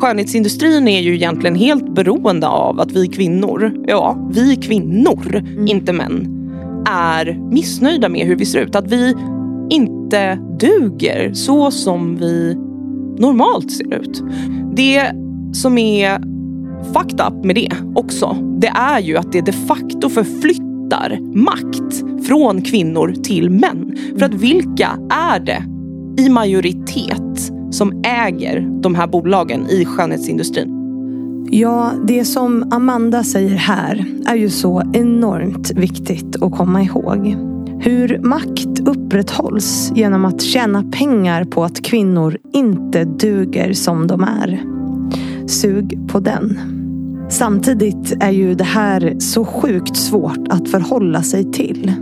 Skönhetsindustrin är ju egentligen helt beroende av att vi kvinnor, ja vi kvinnor, mm. inte män, är missnöjda med hur vi ser ut. Att vi inte duger så som vi normalt ser ut. Det som är fucked up med det också, det är ju att det de facto förflyttar makt från kvinnor till män. För att vilka är det i majoritet som äger de här bolagen i skönhetsindustrin? Ja, det som Amanda säger här är ju så enormt viktigt att komma ihåg. Hur makt upprätthålls genom att tjäna pengar på att kvinnor inte duger som de är. Sug på den. Samtidigt är ju det här så sjukt svårt att förhålla sig till.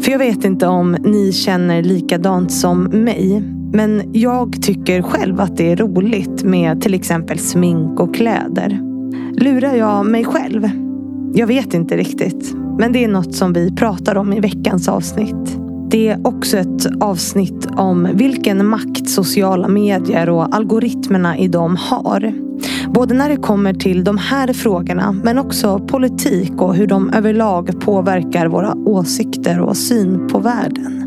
För jag vet inte om ni känner likadant som mig. Men jag tycker själv att det är roligt med till exempel smink och kläder. Lurar jag mig själv? Jag vet inte riktigt. Men det är något som vi pratar om i veckans avsnitt. Det är också ett avsnitt om vilken makt sociala medier och algoritmerna i dem har. Både när det kommer till de här frågorna men också politik och hur de överlag påverkar våra åsikter och syn på världen.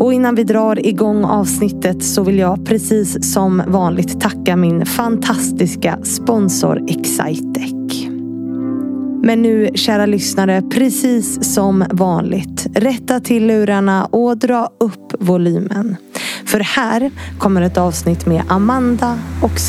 Och innan vi drar igång avsnittet så vill jag precis som vanligt tacka min fantastiska sponsor Excitec. Men nu, kära lyssnare, precis som vanligt. Rätta till lurarna och dra upp volymen. För här kommer ett avsnitt med Amanda och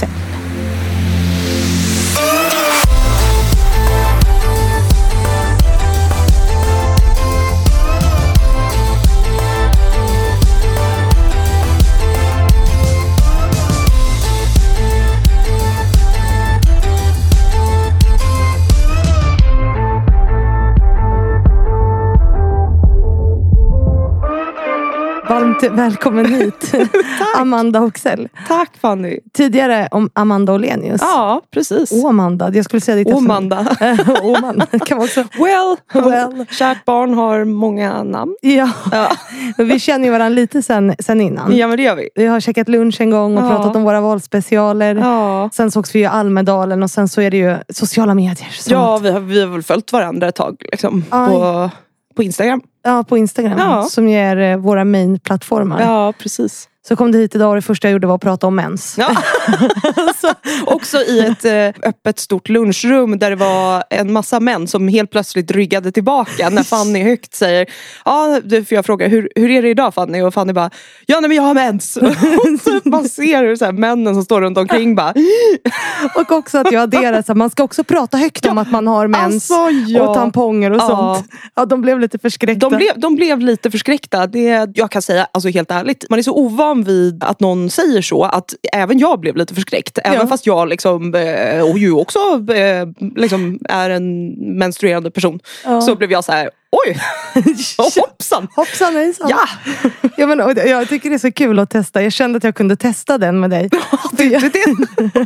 Varmt välkommen hit Amanda Hoxell. Tack Fanny. Tidigare om Amanda Olenius. Ja, precis. Åh Amanda. Jag skulle säga ditt. Åmanda. kan man också. Well, well. Kärt barn har många namn. Ja. ja. vi känner ju varandra lite sen, sen innan. Ja men det gör vi. Vi har käkat lunch en gång och ja. pratat om våra valspecialer. Ja. Sen sågs vi i Almedalen och sen så är det ju sociala medier. Ja, vi har, vi har väl följt varandra ett tag. Liksom, på, på Instagram. Ja, på Instagram. Ja. Som ger eh, våra main-plattformar. Ja, precis. Så kom du hit idag och det första jag gjorde var att prata om mens. Ja. också i ett eh, öppet stort lunchrum där det var en massa män som helt plötsligt ryggade tillbaka när Fanny högt säger Ja, för jag frågar hur, hur är det idag Fanny? Och Fanny bara Ja nej men jag har mens. och man ser hur så här, männen som står runt omkring bara Och också att jag adderar så man ska också prata högt om att man har mens alltså, ja. och tamponger och ja. sånt. Ja, de blev lite förskräckta. De blev, de blev lite förskräckta. Det, jag kan säga alltså helt ärligt, man är så ovan van vid att någon säger så att även jag blev lite förskräckt. Även ja. fast jag liksom, eh, och ju också eh, liksom är en menstruerande person. Ja. Så blev jag så här, Oj! hoppsan! Hoppsan hejsan! Ja! ja men, jag tycker det är så kul att testa. Jag kände att jag kunde testa den med dig. det, det,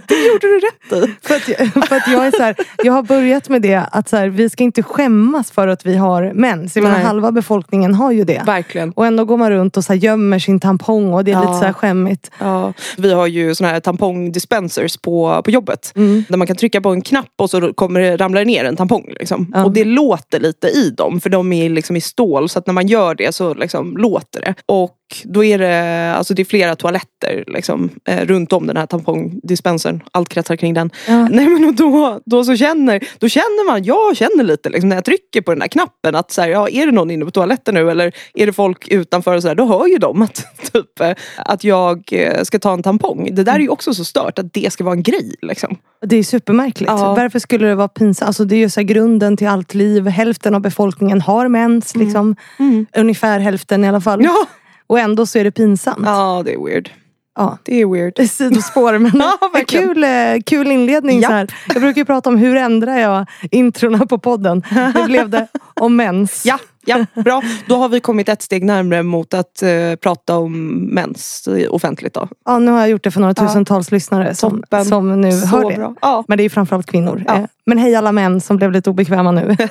det, gjorde du rätt i. För att, jag, för att jag, är så här, jag har börjat med det att så här, vi ska inte skämmas för att vi har mens. Jag menar, halva befolkningen har ju det. Verkligen. Och ändå går man runt och så här, gömmer sin tampong och det är ja. lite så här skämmigt. Ja. Vi har ju såna här tampongdispensers på, på jobbet. Mm. Där man kan trycka på en knapp och så kommer, ramlar det ner en tampong. Liksom. Ja. Och det låter lite i dem. För de är liksom i stål så att när man gör det så liksom låter det. Och då är det, alltså det är flera toaletter liksom, eh, runt om den här tampongdispensern. Allt kretsar kring den. Ja. Nej, men och då, då, så känner, då känner man, jag känner lite liksom, när jag trycker på den här knappen att så här, ja, är det någon inne på toaletten nu eller är det folk utanför? Och så här, då hör ju de att, typ, eh, att jag eh, ska ta en tampong. Det där är ju också så stört att det ska vara en grej. Liksom. Det är supermärkligt. Ja. Varför skulle det vara pinsamt? Alltså, det är ju så grunden till allt liv. Hälften av befolkningen har mens. Mm. Liksom. Mm. Ungefär hälften i alla fall. Ja. Och ändå så är det pinsamt. Ja, det är weird. Ja. Det är weird. Sidospår men ja, kul, eh, kul inledning. Så här. Jag brukar ju prata om hur ändrar jag introna på podden. Nu blev det om mens. Ja, ja, bra. Då har vi kommit ett steg närmare mot att uh, prata om mens offentligt. Då. Ja, nu har jag gjort det för några tusentals ja. lyssnare som, som nu Så hör det. Bra. Ja. Men det är framförallt kvinnor. Ja. Eh, men hej alla män som blev lite obekväma nu.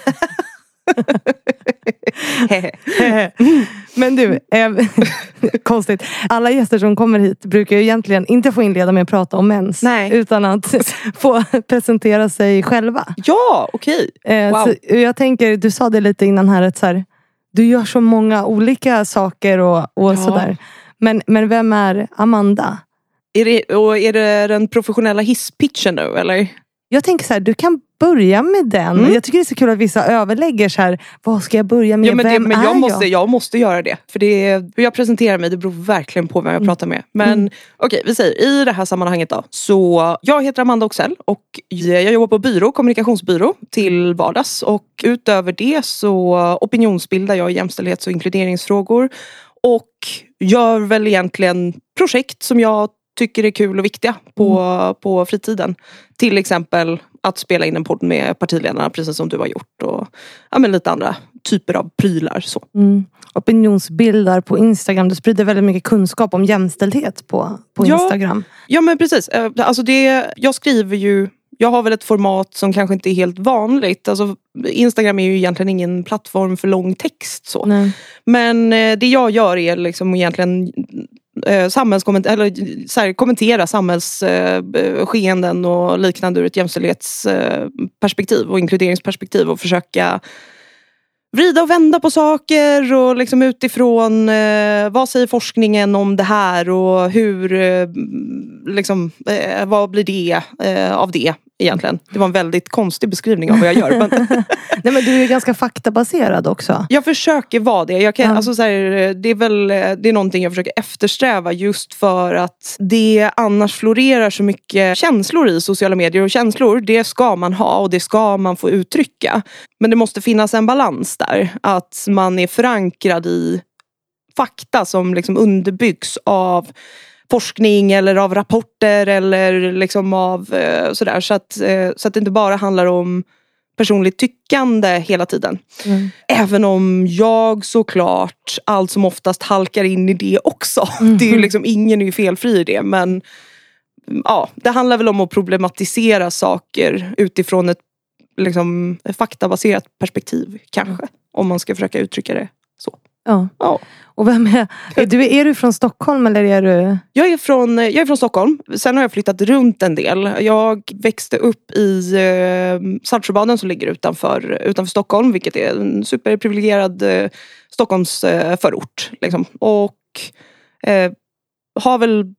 Men du, eh, konstigt. Alla gäster som kommer hit brukar ju egentligen inte få inleda med att prata om mens. Nej. Utan att få presentera sig själva. Ja, okej. Eh, Wow. så jag tänker, du sa det lite innan här, att så här, du gör så många olika saker och, och Ja. sådär. Men, men vem är Amanda? Är det, och är det den professionella hisspitchen nu eller? Jag tänker så här, du kan börja med den. Mm. Jag tycker det är så kul att vissa överlägger så här, vad ska jag börja med? Ja, men det, vem men är jag, måste, jag? jag måste göra det. För det är, hur jag presenterar mig det beror verkligen på vem jag pratar med. Men Mm. okej, vi säger i det här sammanhanget då. Så jag heter Amanda Oxell och jag jobbar på byrå, kommunikationsbyrå till vardags. Och utöver det så opinionsbildar jag i jämställdhets och inkluderingsfrågor. Och gör väl egentligen projekt som jag tycker är kul och viktiga på, Mm. på fritiden. Till exempel att spela in en podd med partiledarna precis som du har gjort. Och ja, men lite andra typer av prylar. Så. Mm. Opinionsbildar på Instagram. Du sprider väldigt mycket kunskap om jämställdhet på, på Ja. Instagram. Ja men precis. Eh, Alltså det, jag skriver ju jag har väl ett format som kanske inte är helt vanligt. Alltså, Instagram är ju egentligen ingen plattform för lång text. Så. Nej. Men eh, det jag gör är liksom egentligen eh, samhällskomment- eller, så här, kommentera samhällsskeenden eh, och liknande ur ett jämställdhetsperspektiv och inkluderingsperspektiv och försöka vrida och vända på saker och liksom utifrån eh, vad säger forskningen om det här och hur, eh, liksom, eh, vad blir det eh, av det? Egentligen? Det var en väldigt konstig beskrivning av vad jag gör. Men Nej, men du är ganska faktabaserad också. jag försöker vara det. Jag kan, Ja. alltså, så här, det är väl det är någonting jag försöker eftersträva just för att det annars florerar så mycket känslor i sociala medier och känslor det ska man ha och det ska man få uttrycka. Men det måste finnas en balans där. Att man är förankrad i fakta som liksom underbyggs av forskning eller av rapporter eller liksom av eh, sådär. Så att, eh, så att det inte bara handlar om personligt tyckande hela tiden. Mm. Även om jag såklart allt som oftast halkar in i det också. Mhm. Det är ju liksom, ingen är ju felfri i det men mm, ja, det handlar väl om att problematisera saker utifrån ett liksom, faktabaserat perspektiv kanske. Om man ska försöka uttrycka det så. Ja. Ja. Och vem är, är, du, är du från Stockholm eller är du... Jag är, från, jag är från Stockholm. Sen har jag flyttat runt en del. Jag växte upp i eh, Saltsjöbaden som ligger utanför, utanför Stockholm. Vilket är en superprivilegierad eh, Stockholms eh. Liksom. Och eh, har väl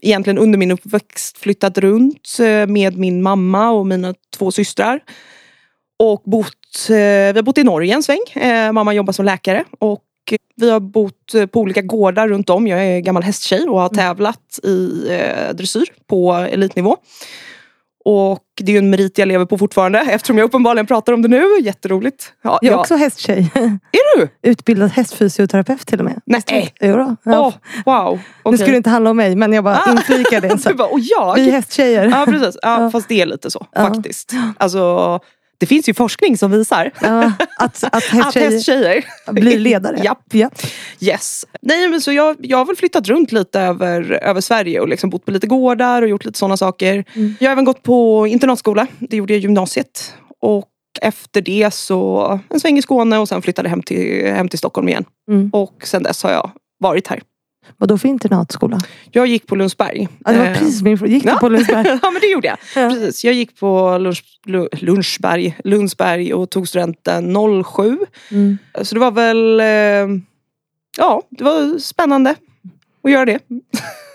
egentligen under min uppväxt flyttat runt eh, med min mamma och mina två systrar. Och bott, eh, vi har bott i Norge en sväng. Eh, mamma jobbar som läkare. Och vi har bott eh, på olika gårdar runt om. Jag är gammal hästtjej och har tävlat i eh, dressyr på elitnivå. Och det är ju en merit jag lever på fortfarande eftersom jag uppenbarligen pratar om det nu. Jätteroligt. Ja, Jag är ja. också hästtjej. Är du? Utbildad hästfysioterapeut till och med. Nej. Jodå. Ja. Åh, wow. Nu Okej. skulle det inte handla om mig men jag bara Ah. det. Så. Du bara, och jag? Vi hästtjejer. Ja precis, ja, fast det är lite så faktiskt. Alltså, det finns ju forskning som visar Ja, att, att att hästtjejer hästtjejer blir ledare. Japp. Ja. Yes. Nej men så jag, jag har väl flyttat runt lite över, över Sverige och liksom bott på lite gårdar och gjort lite sådana saker. Mm. Jag har även gått på internatskola. Det gjorde jag i gymnasiet. Och efter det så en sväng i Skåne och sen flyttade hem till, hem till Stockholm igen. Mm. Och sen dess har jag varit här. Vad då för internatskola? Jag gick på Lundsberg. Ja, det var Eh, precis min fråga. Gick du ja. på Lundsberg? ja men det gjorde jag. Ja. Precis. Jag gick på Lunds, Lu- Lundsberg, Lundsberg och tog studenten 07. Mm. Så det var väl, eh, ja det var spännande att göra det.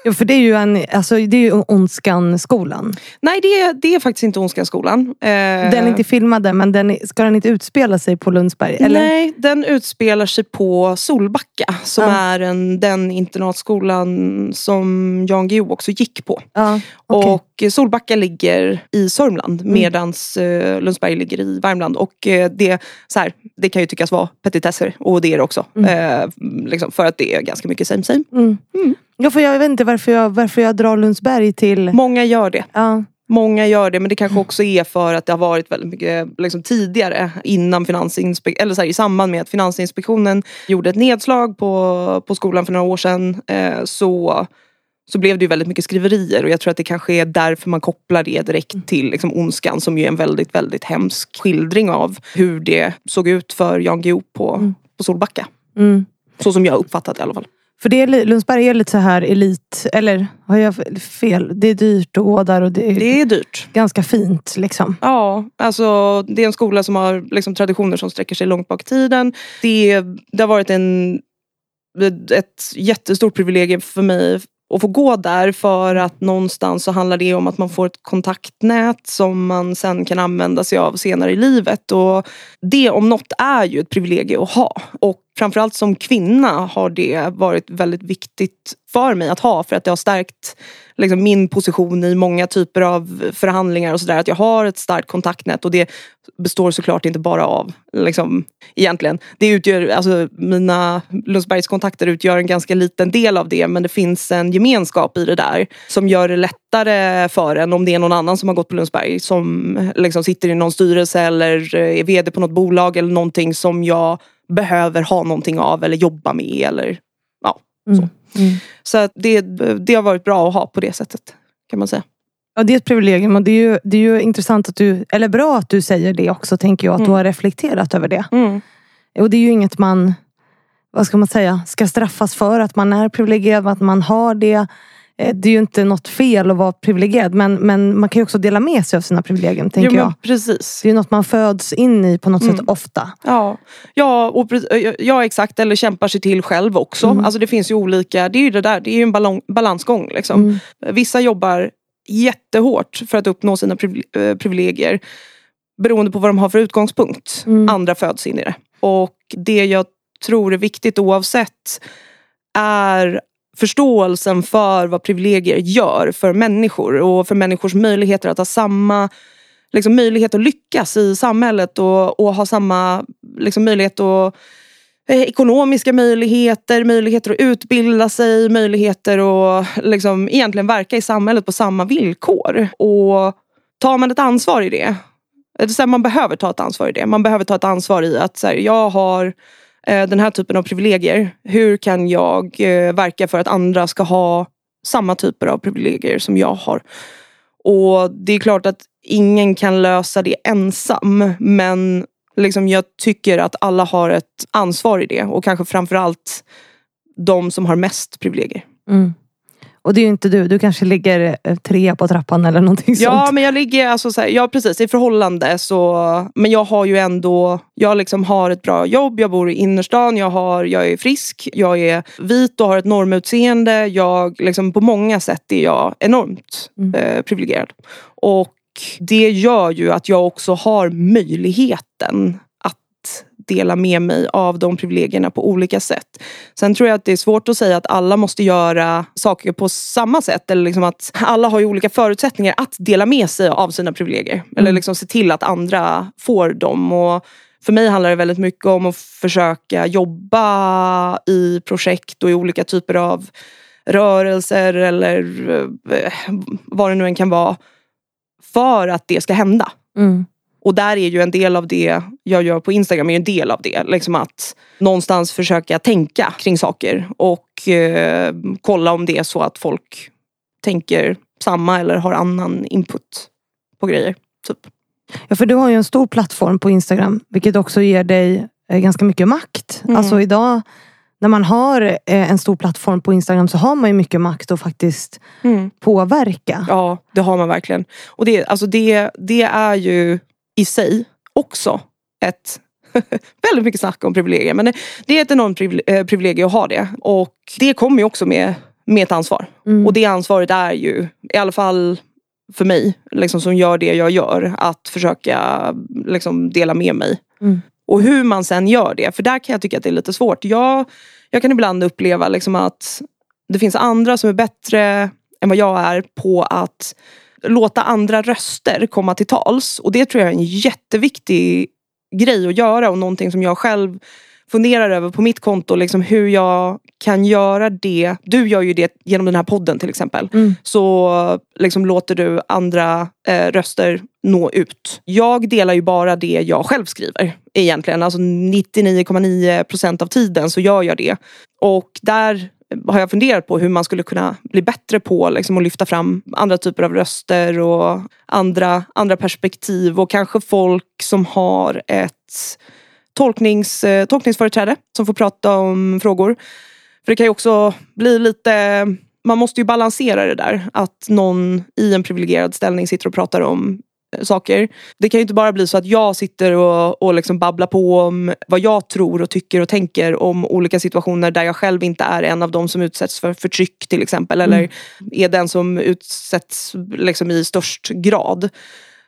Ja, för det är ju, en, alltså, det är ju Ondskan-skolan. Nej det är, det är faktiskt inte Ondskan-skolan. Eh, Den är inte filmade men den ska den inte utspela sig på Lundsberg? Eller? Nej, den utspelar sig på Solbacka som Ja. är en, den internatskolan som Jan Guillou också gick på. Ja, okej. Och Solbacka ligger i Sörmland Mm. medans eh, Lundsberg ligger i Värmland. Och eh, det, så här, det kan ju tyckas vara petitesser och det är det också. Eh, liksom, för att det är ganska mycket same same. Mm. Mm. Ja, för jag vet inte varför jag, varför jag drar Lundsberg till... Många gör det. Ja. Många gör det men det kanske också är för att det har varit väldigt mycket liksom, tidigare innan Finansinspek- eller så här, i samband med att Finansinspektionen gjorde ett nedslag på, på skolan för några år sedan. Eh, så, så blev det ju väldigt mycket skriverier och jag tror att det kanske är därför man kopplar det direkt Mm. till liksom, ondskan som ju är en väldigt, väldigt hemsk skildring av hur det såg ut för Jan Guillou på, på Solbacka. Mm. Så som jag uppfattat det i alla fall. För det är, Lundsberg är lite så här elit, eller har jag fel? Det är dyrt att gå där och det är, Det är dyrt. ganska fint liksom. Ja, alltså det är en skola som har liksom, traditioner som sträcker sig långt bak i tiden. Det, det har varit en, ett jättestort privilegium för mig och få gå där för att någonstans så handlar det om att man får ett kontaktnät som man sen kan använda sig av senare i livet. Och det om något är ju ett privilegium att ha. Och framförallt som kvinna har det varit väldigt viktigt för mig att ha för att det har stärkt liksom, min position i många typer av förhandlingar och sådär. Att jag har ett starkt kontaktnät och det består såklart inte bara av liksom, egentligen. Det utgör, alltså, mina Lundsbergskontakter utgör en ganska liten del av det men det finns en gemenskap i det där som gör det lättare för en om det är någon annan som har gått på Lundsberg som liksom, sitter i någon styrelse eller eh, är vd på något bolag eller någonting som jag behöver ha någonting av eller jobba med eller ja. Så, Mm. så det, det har varit bra att ha på det sättet kan man säga. Ja, det är ett privilegium och det är, ju, det är ju intressant att du, eller bra att du säger det också tänker jag. Att du Mm. har reflekterat över det. Mm. Och det är ju inget man, vad ska man säga, ska straffas för. Att man är privilegierad, att man har det. Eh, Det är ju inte något fel att vara privilegierad. Men, men man kan ju också dela med sig av sina privilegium, tänker Jo, jag. precis. Det är ju något man föds in i på något Mm. sätt ofta. Ja, ja, och, pre- ja exakt. Eller kämpar sig till själv också. Mm. Alltså det finns ju olika, det är ju det där, det är ju en ballong, balansgång. Liksom. Mm. Vissa jobbar jättehårt för att uppnå sina eh, privilegier. Beroende på vad de har för utgångspunkt. Mm. Andra föds in i det. Och det jag tror är viktigt oavsett är förståelsen för vad privilegier gör för människor och för människors möjligheter att ha samma liksom, möjlighet att lyckas i samhället och, och ha samma liksom, möjlighet att eh, ekonomiska möjligheter, möjligheter att utbilda sig, möjligheter att liksom, egentligen verka i samhället på samma villkor. Och tar man ett ansvar i det, så här, man behöver ta ett ansvar i det. Man behöver ta ett ansvar i att så här, jag har Eh, den här typen av privilegier. Hur kan jag eh, verka för att andra ska ha samma typer av privilegier som jag har? Och det är klart att ingen kan lösa det ensam. Men liksom jag tycker att alla har ett ansvar i det. Och kanske framförallt de som har mest privilegier. Mm. Och det är ju inte du. Du kanske ligger eh, trea på trappan eller någonting Ja sånt. men jag ligger, alltså, så här, ja precis i förhållande så, men jag har ju ändå, jag liksom har ett bra jobb, jag bor i innerstan, jag, har, jag är frisk, jag är vit och har ett normutseende. Jag, liksom, på många sätt är jag enormt Mm. eh, privilegierad. Och det gör ju att jag också har möjligheten dela med mig av de privilegierna på olika sätt. Sen tror jag att det är svårt att säga att alla måste göra saker på samma sätt. Eller liksom att alla har ju olika förutsättningar att dela med sig av sina privilegier. Eller liksom se till att andra får dem. Och för mig handlar det väldigt mycket om att försöka jobba i projekt och i olika typer av rörelser eller eh, vad det nu än kan vara. För att det ska hända. Mm. Och där är ju en del av det jag gör på Instagram är en del av det. Liksom att någonstans försöka tänka kring saker och eh, kolla om det är så att folk tänker samma eller har annan input på grejer. Typ. Ja, för du har ju en stor plattform på Instagram. Vilket också ger dig eh, ganska mycket makt. Mm. Alltså idag när man har eh, en stor plattform på Instagram så har man ju mycket makt att faktiskt påverka. Ja, det har man verkligen. Och det, alltså det, det är ju i sig också ett väldigt mycket snack om privilegier. Men det, är ett enormt eh, privilegium att ha det. Och det kommer ju också med, med ett ansvar. Mm. Och det ansvaret är ju, i alla fall för mig, liksom, som gör det jag gör, att försöka liksom, dela med mig. Mm. Och hur man sen gör det, för där kan jag tycka att det är lite svårt. Jag, jag kan ibland uppleva liksom, att det finns andra som är bättre än vad jag är på att låta andra röster komma till tals. Och det tror jag är en jätteviktig grej att göra och någonting som jag själv funderar över på mitt konto. Liksom hur jag kan göra det. Du gör ju det genom den här podden till exempel. Mm. Så liksom låter du andra eh, röster nå ut. Jag delar ju bara det jag själv skriver egentligen. Alltså 99,9% av tiden så gör jag det. Och där har jag funderat på hur man skulle kunna bli bättre på liksom, att lyfta fram andra typer av röster och andra, andra perspektiv och kanske folk som har ett tolknings, eh, tolkningsföreträde som får prata om frågor. För det kan ju också bli lite man måste ju balansera det där. Att någon i en privilegierad ställning sitter och pratar om saker. Det kan ju inte bara bli så att jag sitter och, och liksom babblar på om vad jag tror och tycker och tänker om olika situationer där jag själv inte är en av de som utsätts för förtryck till exempel. Mm. Eller är den som utsätts liksom i störst grad.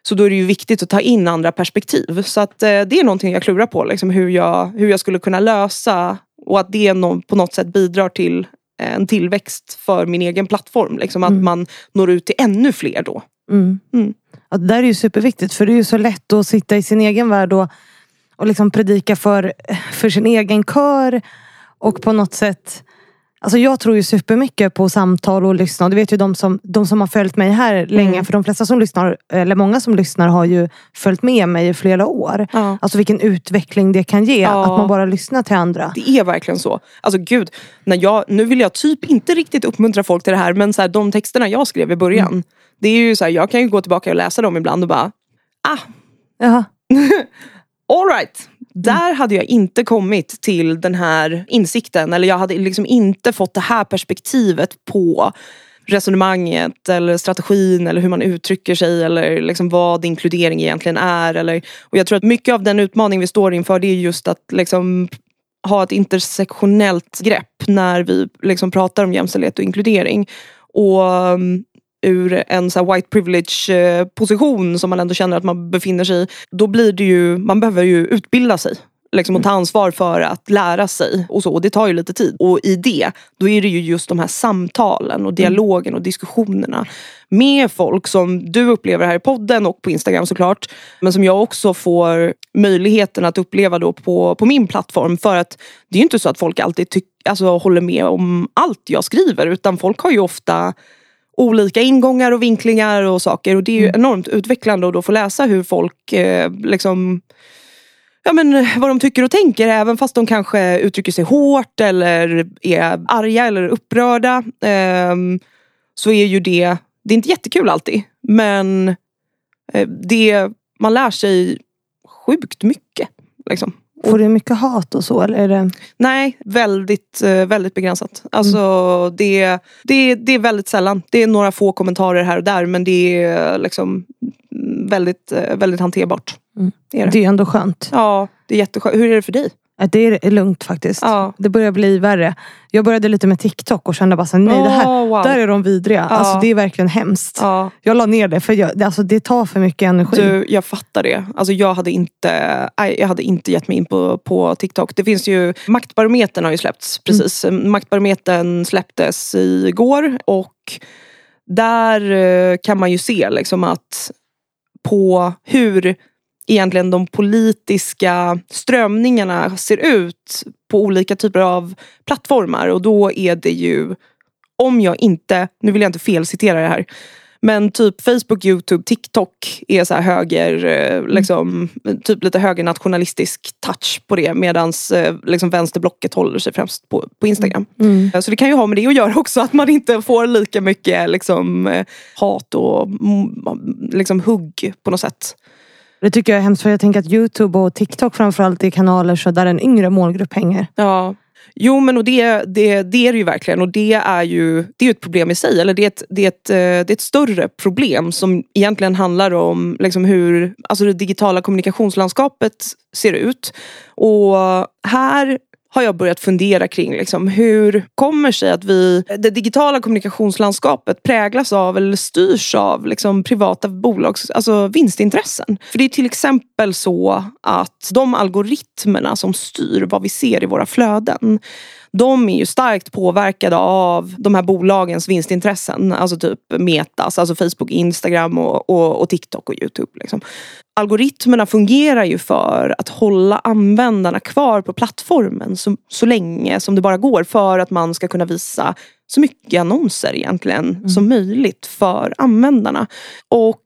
Så då är det ju viktigt att ta in andra perspektiv. Så att, eh, det är någonting jag klurar på. Liksom, hur, jag, hur jag skulle kunna lösa och att det någon, på något sätt bidrar till en tillväxt för min egen plattform. Liksom, mm. Att man når ut till ännu fler då. Mm. Mm. Att det där är ju superviktigt för det är ju så lätt att sitta i sin egen värld och, och liksom predika för, för sin egen kör. Och på något sätt Alltså jag tror ju supermycket på samtal och lyssna. Det vet ju de som, de som har följt mig här länge. Mm. För de flesta som lyssnar, eller många som lyssnar har ju följt med mig i flera år. Ja. Alltså vilken utveckling det kan ge. Ja. Att man bara lyssnar till andra. Det är verkligen så. Alltså gud, när jag, nu vill jag typ inte riktigt uppmuntra folk till det här. Men så här, de texterna jag skrev i början. Mm. Det är ju så här, jag kan ju gå tillbaka och läsa dem ibland och bara, ah. Jaha. All right. Där hade jag inte kommit till den här insikten eller jag hade liksom inte fått det här perspektivet på resonemanget eller strategin eller hur man uttrycker sig eller liksom vad inkludering egentligen är. Eller, och jag tror att mycket av den utmaning vi står inför det är just att liksom ha ett intersektionellt grepp när vi liksom pratar om jämställdhet och inkludering. Och mm, ur en så white privilege eh, position som man ändå känner att man befinner sig i. Då blir det ju, man behöver ju utbilda sig. Liksom, och ta ansvar för att lära sig. Och så, och det tar ju lite tid. Och i det, då är det ju just de här samtalen och dialogen och diskussionerna med folk som du upplever här i podden och på Instagram såklart. Men som jag också får möjligheten att uppleva då på, på min plattform. För att det är ju inte så att folk alltid tyck, alltså, håller med om allt jag skriver. Utan folk har ju ofta olika ingångar och vinklingar och saker. Och det är ju mm. enormt utvecklande att då få läsa hur folk eh, liksom ja, men, vad de tycker och tänker även fast de kanske uttrycker sig hårt eller är arga eller upprörda. Eh, så är ju det, det är inte jättekul alltid. Men eh, det, man lär sig sjukt mycket. Liksom. Får du mycket hat och så? Eller är det... Nej, väldigt, eh, väldigt begränsat. Alltså, mm. det, det, det är väldigt sällan. Det är några få kommentarer här och där men det är liksom väldigt, eh, väldigt hanterbart. Mm. Det, är det. det är ändå skönt. Ja, det är jätteskönt. Hur är det för dig? Det är lugnt faktiskt. Ja. Det börjar bli värre. Jag började lite med TikTok och kände bara så nej oh, det här, wow. där är de vidriga. Ja. Alltså, det är verkligen hemskt. Ja. Jag la ner det för jag, alltså, det tar för mycket energi. Du, jag fattar det. Alltså, jag, hade inte, jag hade inte gett mig in på, på TikTok. Det finns ju, Maktbarometern har ju släppts precis. Mm. Maktbarometern släpptes igår och där eh, kan man ju se liksom att på hur egentligen de politiska strömningarna ser ut på olika typer av plattformar. Och då är det ju, om jag inte, nu vill jag inte felcitera det här, men typ Facebook, Youtube, TikTok är så höger, eh, mm. liksom, typ lite högernationalistisk touch på det medan eh, liksom vänsterblocket håller sig främst på, på Instagram. Mm. mm. Så det kan ju ha med det att göra också att man inte får lika mycket liksom, eh, hat och liksom, hugg på något sätt. Det tycker jag är hemskt för jag tänker att Youtube och TikTok framförallt är kanaler så där en yngre målgrupp hänger. Ja. Jo men och det, det, det är det ju verkligen och det är ju det är ett problem i sig. Eller det är ett, det är ett, eh, det är ett större problem som egentligen handlar om liksom hur alltså det digitala kommunikationslandskapet ser ut. Och här har jag börjat fundera kring liksom, hur kommer sig att vi, det digitala kommunikationslandskapet präglas av eller styrs av liksom, privata bolags alltså, vinstintressen. För det är till exempel så att de algoritmerna som styr vad vi ser i våra flöden de är ju starkt påverkade av de här bolagens vinstintressen. Alltså typ Metas, alltså Facebook, Instagram och, och, och TikTok och Youtube. Liksom. Algoritmerna fungerar ju för att hålla användarna kvar på plattformen så, så länge som det bara går för att man ska kunna visa så mycket annonser egentligen mm. som möjligt för användarna. Och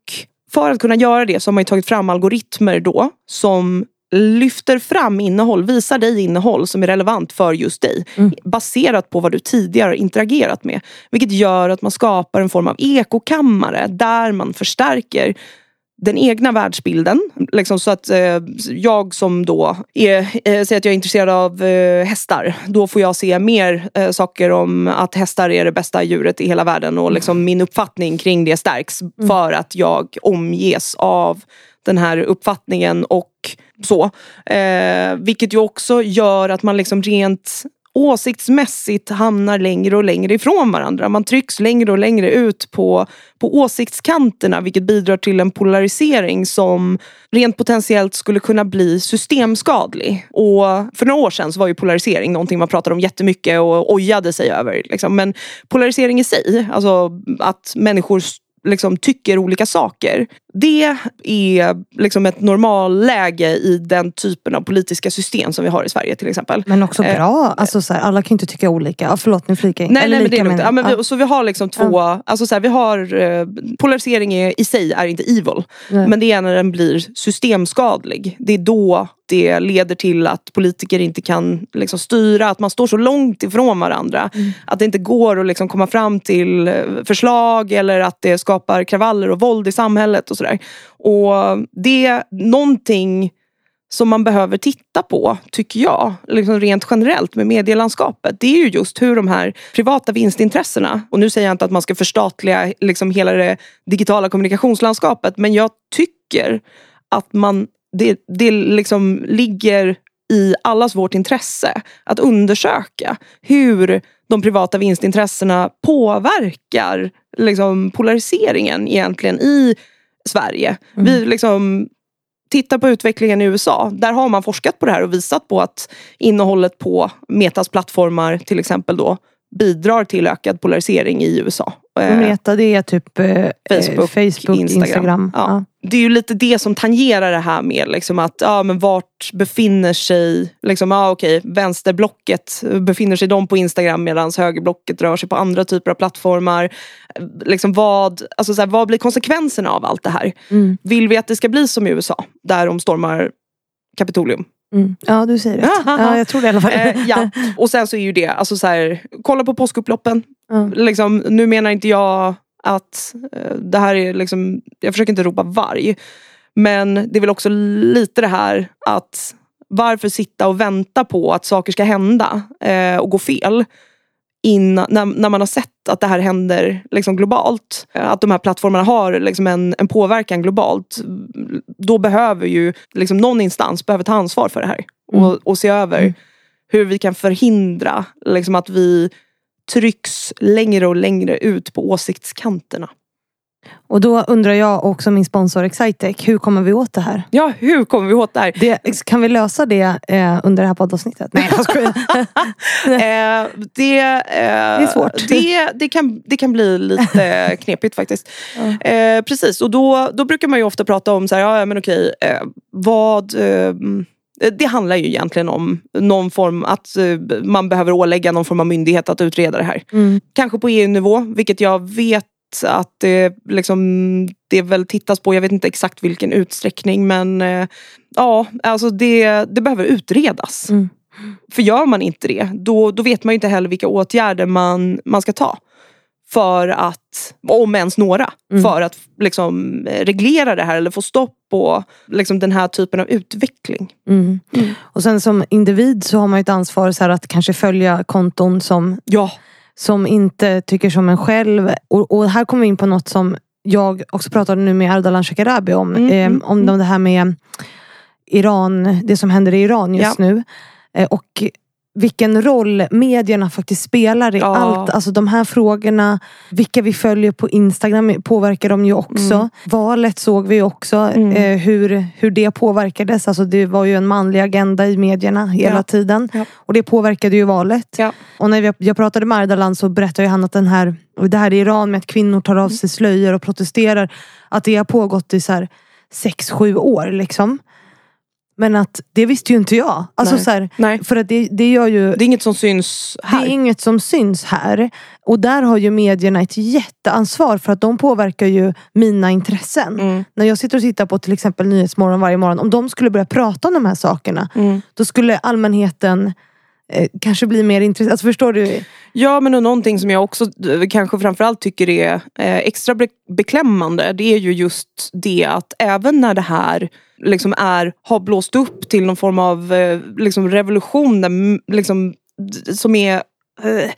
för att kunna göra det så har man tagit fram algoritmer då som lyfter fram innehåll, visar dig innehåll som är relevant för just dig. Mm. Baserat på vad du tidigare har interagerat med. Vilket gör att man skapar en form av ekokammare där man förstärker den egna världsbilden. Liksom, så att eh, jag som då är, eh, säger att jag är intresserad av eh, hästar. Då får jag se mer eh, saker om att hästar är det bästa djuret i hela världen. Och liksom, min uppfattning kring det stärks. Mm. För att jag omges av den här uppfattningen och så. Eh, vilket ju också gör att man liksom rent åsiktsmässigt hamnar längre och längre ifrån varandra. Man trycks längre och längre ut på, på åsiktskanterna vilket bidrar till en polarisering som rent potentiellt skulle kunna bli systemskadlig. Och för några år sedan så var ju polarisering någonting man pratade om jättemycket och ojade sig över. Liksom. Men polarisering i sig, alltså att människor liksom tycker olika saker. Det är liksom ett normalläge i den typen av politiska system som vi har i Sverige till exempel. Men också bra. Eh, alltså, så här, alla kan ju inte tycka olika. Ja, förlåt nu flikar jag Nej, nej men det är lugnt. Ja, men vi, så vi har liksom två, ja. alltså, så här, vi har eh, polarisering är, i sig är inte evil. Nej. Men det är när den blir systemskadlig. Det är då det leder till att politiker inte kan liksom, styra, att man står så långt ifrån varandra. Mm. Att det inte går att liksom, komma fram till eh, förslag eller att det skapar kravaller och våld i samhället och sådär. Och det är någonting som man behöver titta på, tycker jag, liksom rent generellt med medielandskapet. Det är ju just hur de här privata vinstintressena, och nu säger jag inte att man ska förstatliga liksom hela det digitala kommunikationslandskapet, men jag tycker att man det, det liksom ligger i allas vårt intresse att undersöka hur de privata vinstintressena påverkar liksom, polariseringen egentligen i Sverige. Mm. Vi liksom tittar på utvecklingen i USA. Där har man forskat på det här och visat på att innehållet på Metas plattformar till exempel då bidrar till ökad polarisering i USA. Eh, Meta det är typ eh, Facebook, Facebook Instagram. Instagram. Ja. Ja. Det är ju lite det som tangerar det här med liksom att ja, men vart befinner sig liksom, ja, okej, vänsterblocket, befinner sig de på Instagram medan högerblocket rör sig på andra typer av plattformar. Liksom vad, alltså så här, vad blir konsekvenserna av allt det här? Mm. Vill vi att det ska bli som i USA där de stormar Kapitolium? Mm. Ja, du säger rätt. ja, jag tror det i alla fall. Eh, ja. Och sen så är ju det, alltså så här, kolla på påskupploppen. Mm. Liksom, nu menar inte jag att eh, det här är liksom, jag försöker inte ropa varg. Men det är väl också lite det här att varför sitta och vänta på att saker ska hända eh, och gå fel innan, när, när, man har sett att det här händer liksom globalt. Att de här plattformarna har liksom en, en påverkan globalt. Då behöver ju liksom någon instans behöver ta ansvar för det här. Och, mm. och se över mm. hur vi kan förhindra liksom att vi trycks längre och längre ut på åsiktskanterna. Och då undrar jag också min sponsor Excitec, hur kommer vi åt det här? Ja, hur kommer vi åt det här? Det, kan vi lösa det eh, under det här poddavsnittet? Nej, jag skojar. eh, det, eh, det är svårt. Det, det, kan, det kan bli lite knepigt faktiskt. Eh, precis, och då, då brukar man ju ofta prata om så här, ja men okej, eh, vad eh, det handlar ju egentligen om någon form att man behöver ålägga någon form av myndighet att utreda det här. Mm. Kanske på EU-nivå, vilket jag vet att det, liksom, det väl tittas på, jag vet inte exakt vilken utsträckning men eh, ja, alltså det, det behöver utredas. Mm. För gör man inte det, då, då vet man inte heller vilka åtgärder man, man ska ta. För att, om ens några, mm. för att liksom, reglera det här eller få stopp på liksom, den här typen av utveckling. Mm. Mm. Och sen som individ så har man ett ansvar så att kanske följa konton som ja som inte tycker som en själv. Och, och här kommer vi in på något som jag också pratade nu med Ardalan Shekarabi om. Mm, eh, om mm. det här med Iran, det som händer i Iran just ja. nu. Eh, och vilken roll medierna faktiskt spelar i ja. allt. Alltså de här frågorna, vilka vi följer på Instagram påverkar de ju också. Mm. Valet såg vi också mm. eh, hur, hur det påverkades. Alltså det var ju en manlig agenda i medierna hela ja. tiden. Ja. Och det påverkade ju valet. Och när jag pratade med Ardalan så berättade han att den här, det här i Iran med att kvinnor tar av sig slöjor och protesterar. Att det har pågått i så här sex, sju år liksom. Men att det visste ju inte jag. Alltså Nej. så här, Nej. För att det, det gör ju Det är inget som syns här. Det är inget som syns här. Och där har ju medierna ett jätteansvar för att de påverkar ju mina intressen. Mm. När jag sitter och tittar på till exempel Nyhetsmorgon varje morgon. Om de skulle börja prata om de här sakerna. Mm. Då skulle allmänheten kanske bli mer intresserad. Alltså förstår du? Ja men och någonting som jag också eh, kanske framförallt tycker är eh, extra be- beklämmande det är ju just det att även när det här liksom är, har blåst upp till någon form av eh, liksom revolution där, liksom, som är eh,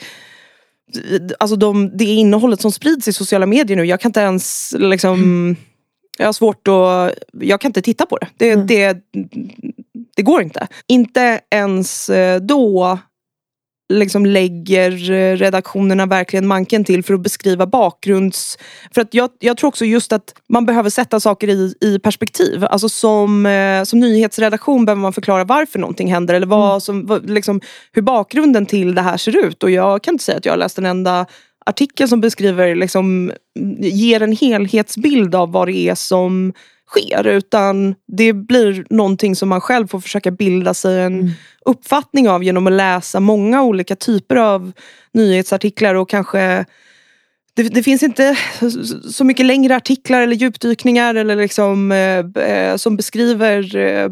Alltså de, det innehållet som sprids i sociala medier nu, jag kan inte ens liksom Jag har svårt att, jag kan inte titta på det. Det, Mm. det, det går inte. Inte ens eh, då liksom lägger eh, redaktionerna verkligen manken till för att beskriva bakgrunds... För att jag, jag tror också just att man behöver sätta saker i, i perspektiv. Alltså som, eh, som nyhetsredaktion behöver man förklara varför någonting händer eller vad som, vad, liksom, hur bakgrunden till det här ser ut. Och jag kan inte säga att jag har läst en enda artikel som beskriver, liksom, ger en helhetsbild av vad det är som sker. Utan det blir någonting som man själv får försöka bilda sig en uppfattning av genom att läsa många olika typer av nyhetsartiklar och kanske det, det finns inte så mycket längre artiklar eller djupdykningar eller liksom, eh, eh, som beskriver, eh,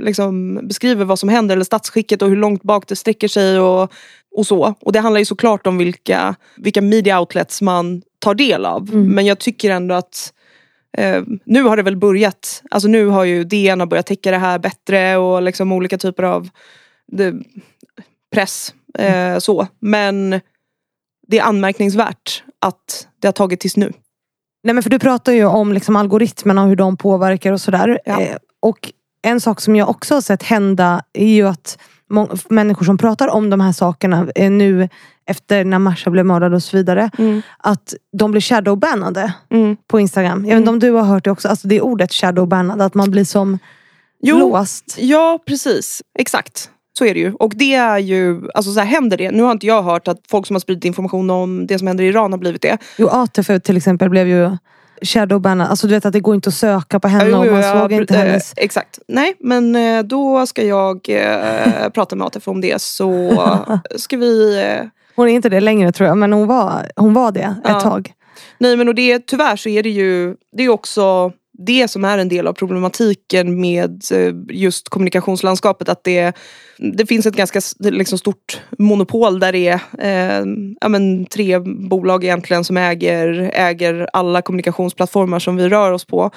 liksom, beskriver vad som händer eller statsskicket och hur långt bak det sträcker sig och, och så. Och det handlar ju såklart om vilka, vilka media outlets man tar del av. Men jag tycker ändå att Eh, nu har det väl börjat, alltså nu har ju DN har börjat täcka det här bättre och liksom olika typer av det, press. Eh, så. Men det är anmärkningsvärt att det har tagit tills nu. Nej men för du pratar ju om liksom algoritmerna och hur de påverkar och sådär. Ja. Eh, och en sak som jag också har sett hända är ju att människor som pratar om de här sakerna eh, nu efter när Marsha blev mördad och så vidare. Att de blir shadowbannade Mm. på Instagram. Jag vet inte om du har hört det också. Alltså det ordet shadowbannad. Att man blir som Jo. låst. Ja precis, exakt. Så är det ju. Och det är ju, alltså så här, händer det, nu har inte jag hört att folk som har spridit information om det som händer i Iran har blivit det. Jo ATF till exempel blev ju shadowbannad. Alltså du vet att det går inte att söka på henne Jo, och man ja, såg inte eh, hennes... Exakt. Nej men eh, då ska jag eh, prata med ATF om det så ska vi eh, Hon är inte det längre tror jag men hon var, hon var det ett Ja. tag. Nej men och det, tyvärr så är det ju det är också det som är en del av problematiken med eh, just kommunikationslandskapet. Att det, det finns ett ganska liksom stort monopol där det är eh, ja, men tre bolag egentligen som äger, äger alla kommunikationsplattformar som vi rör oss på.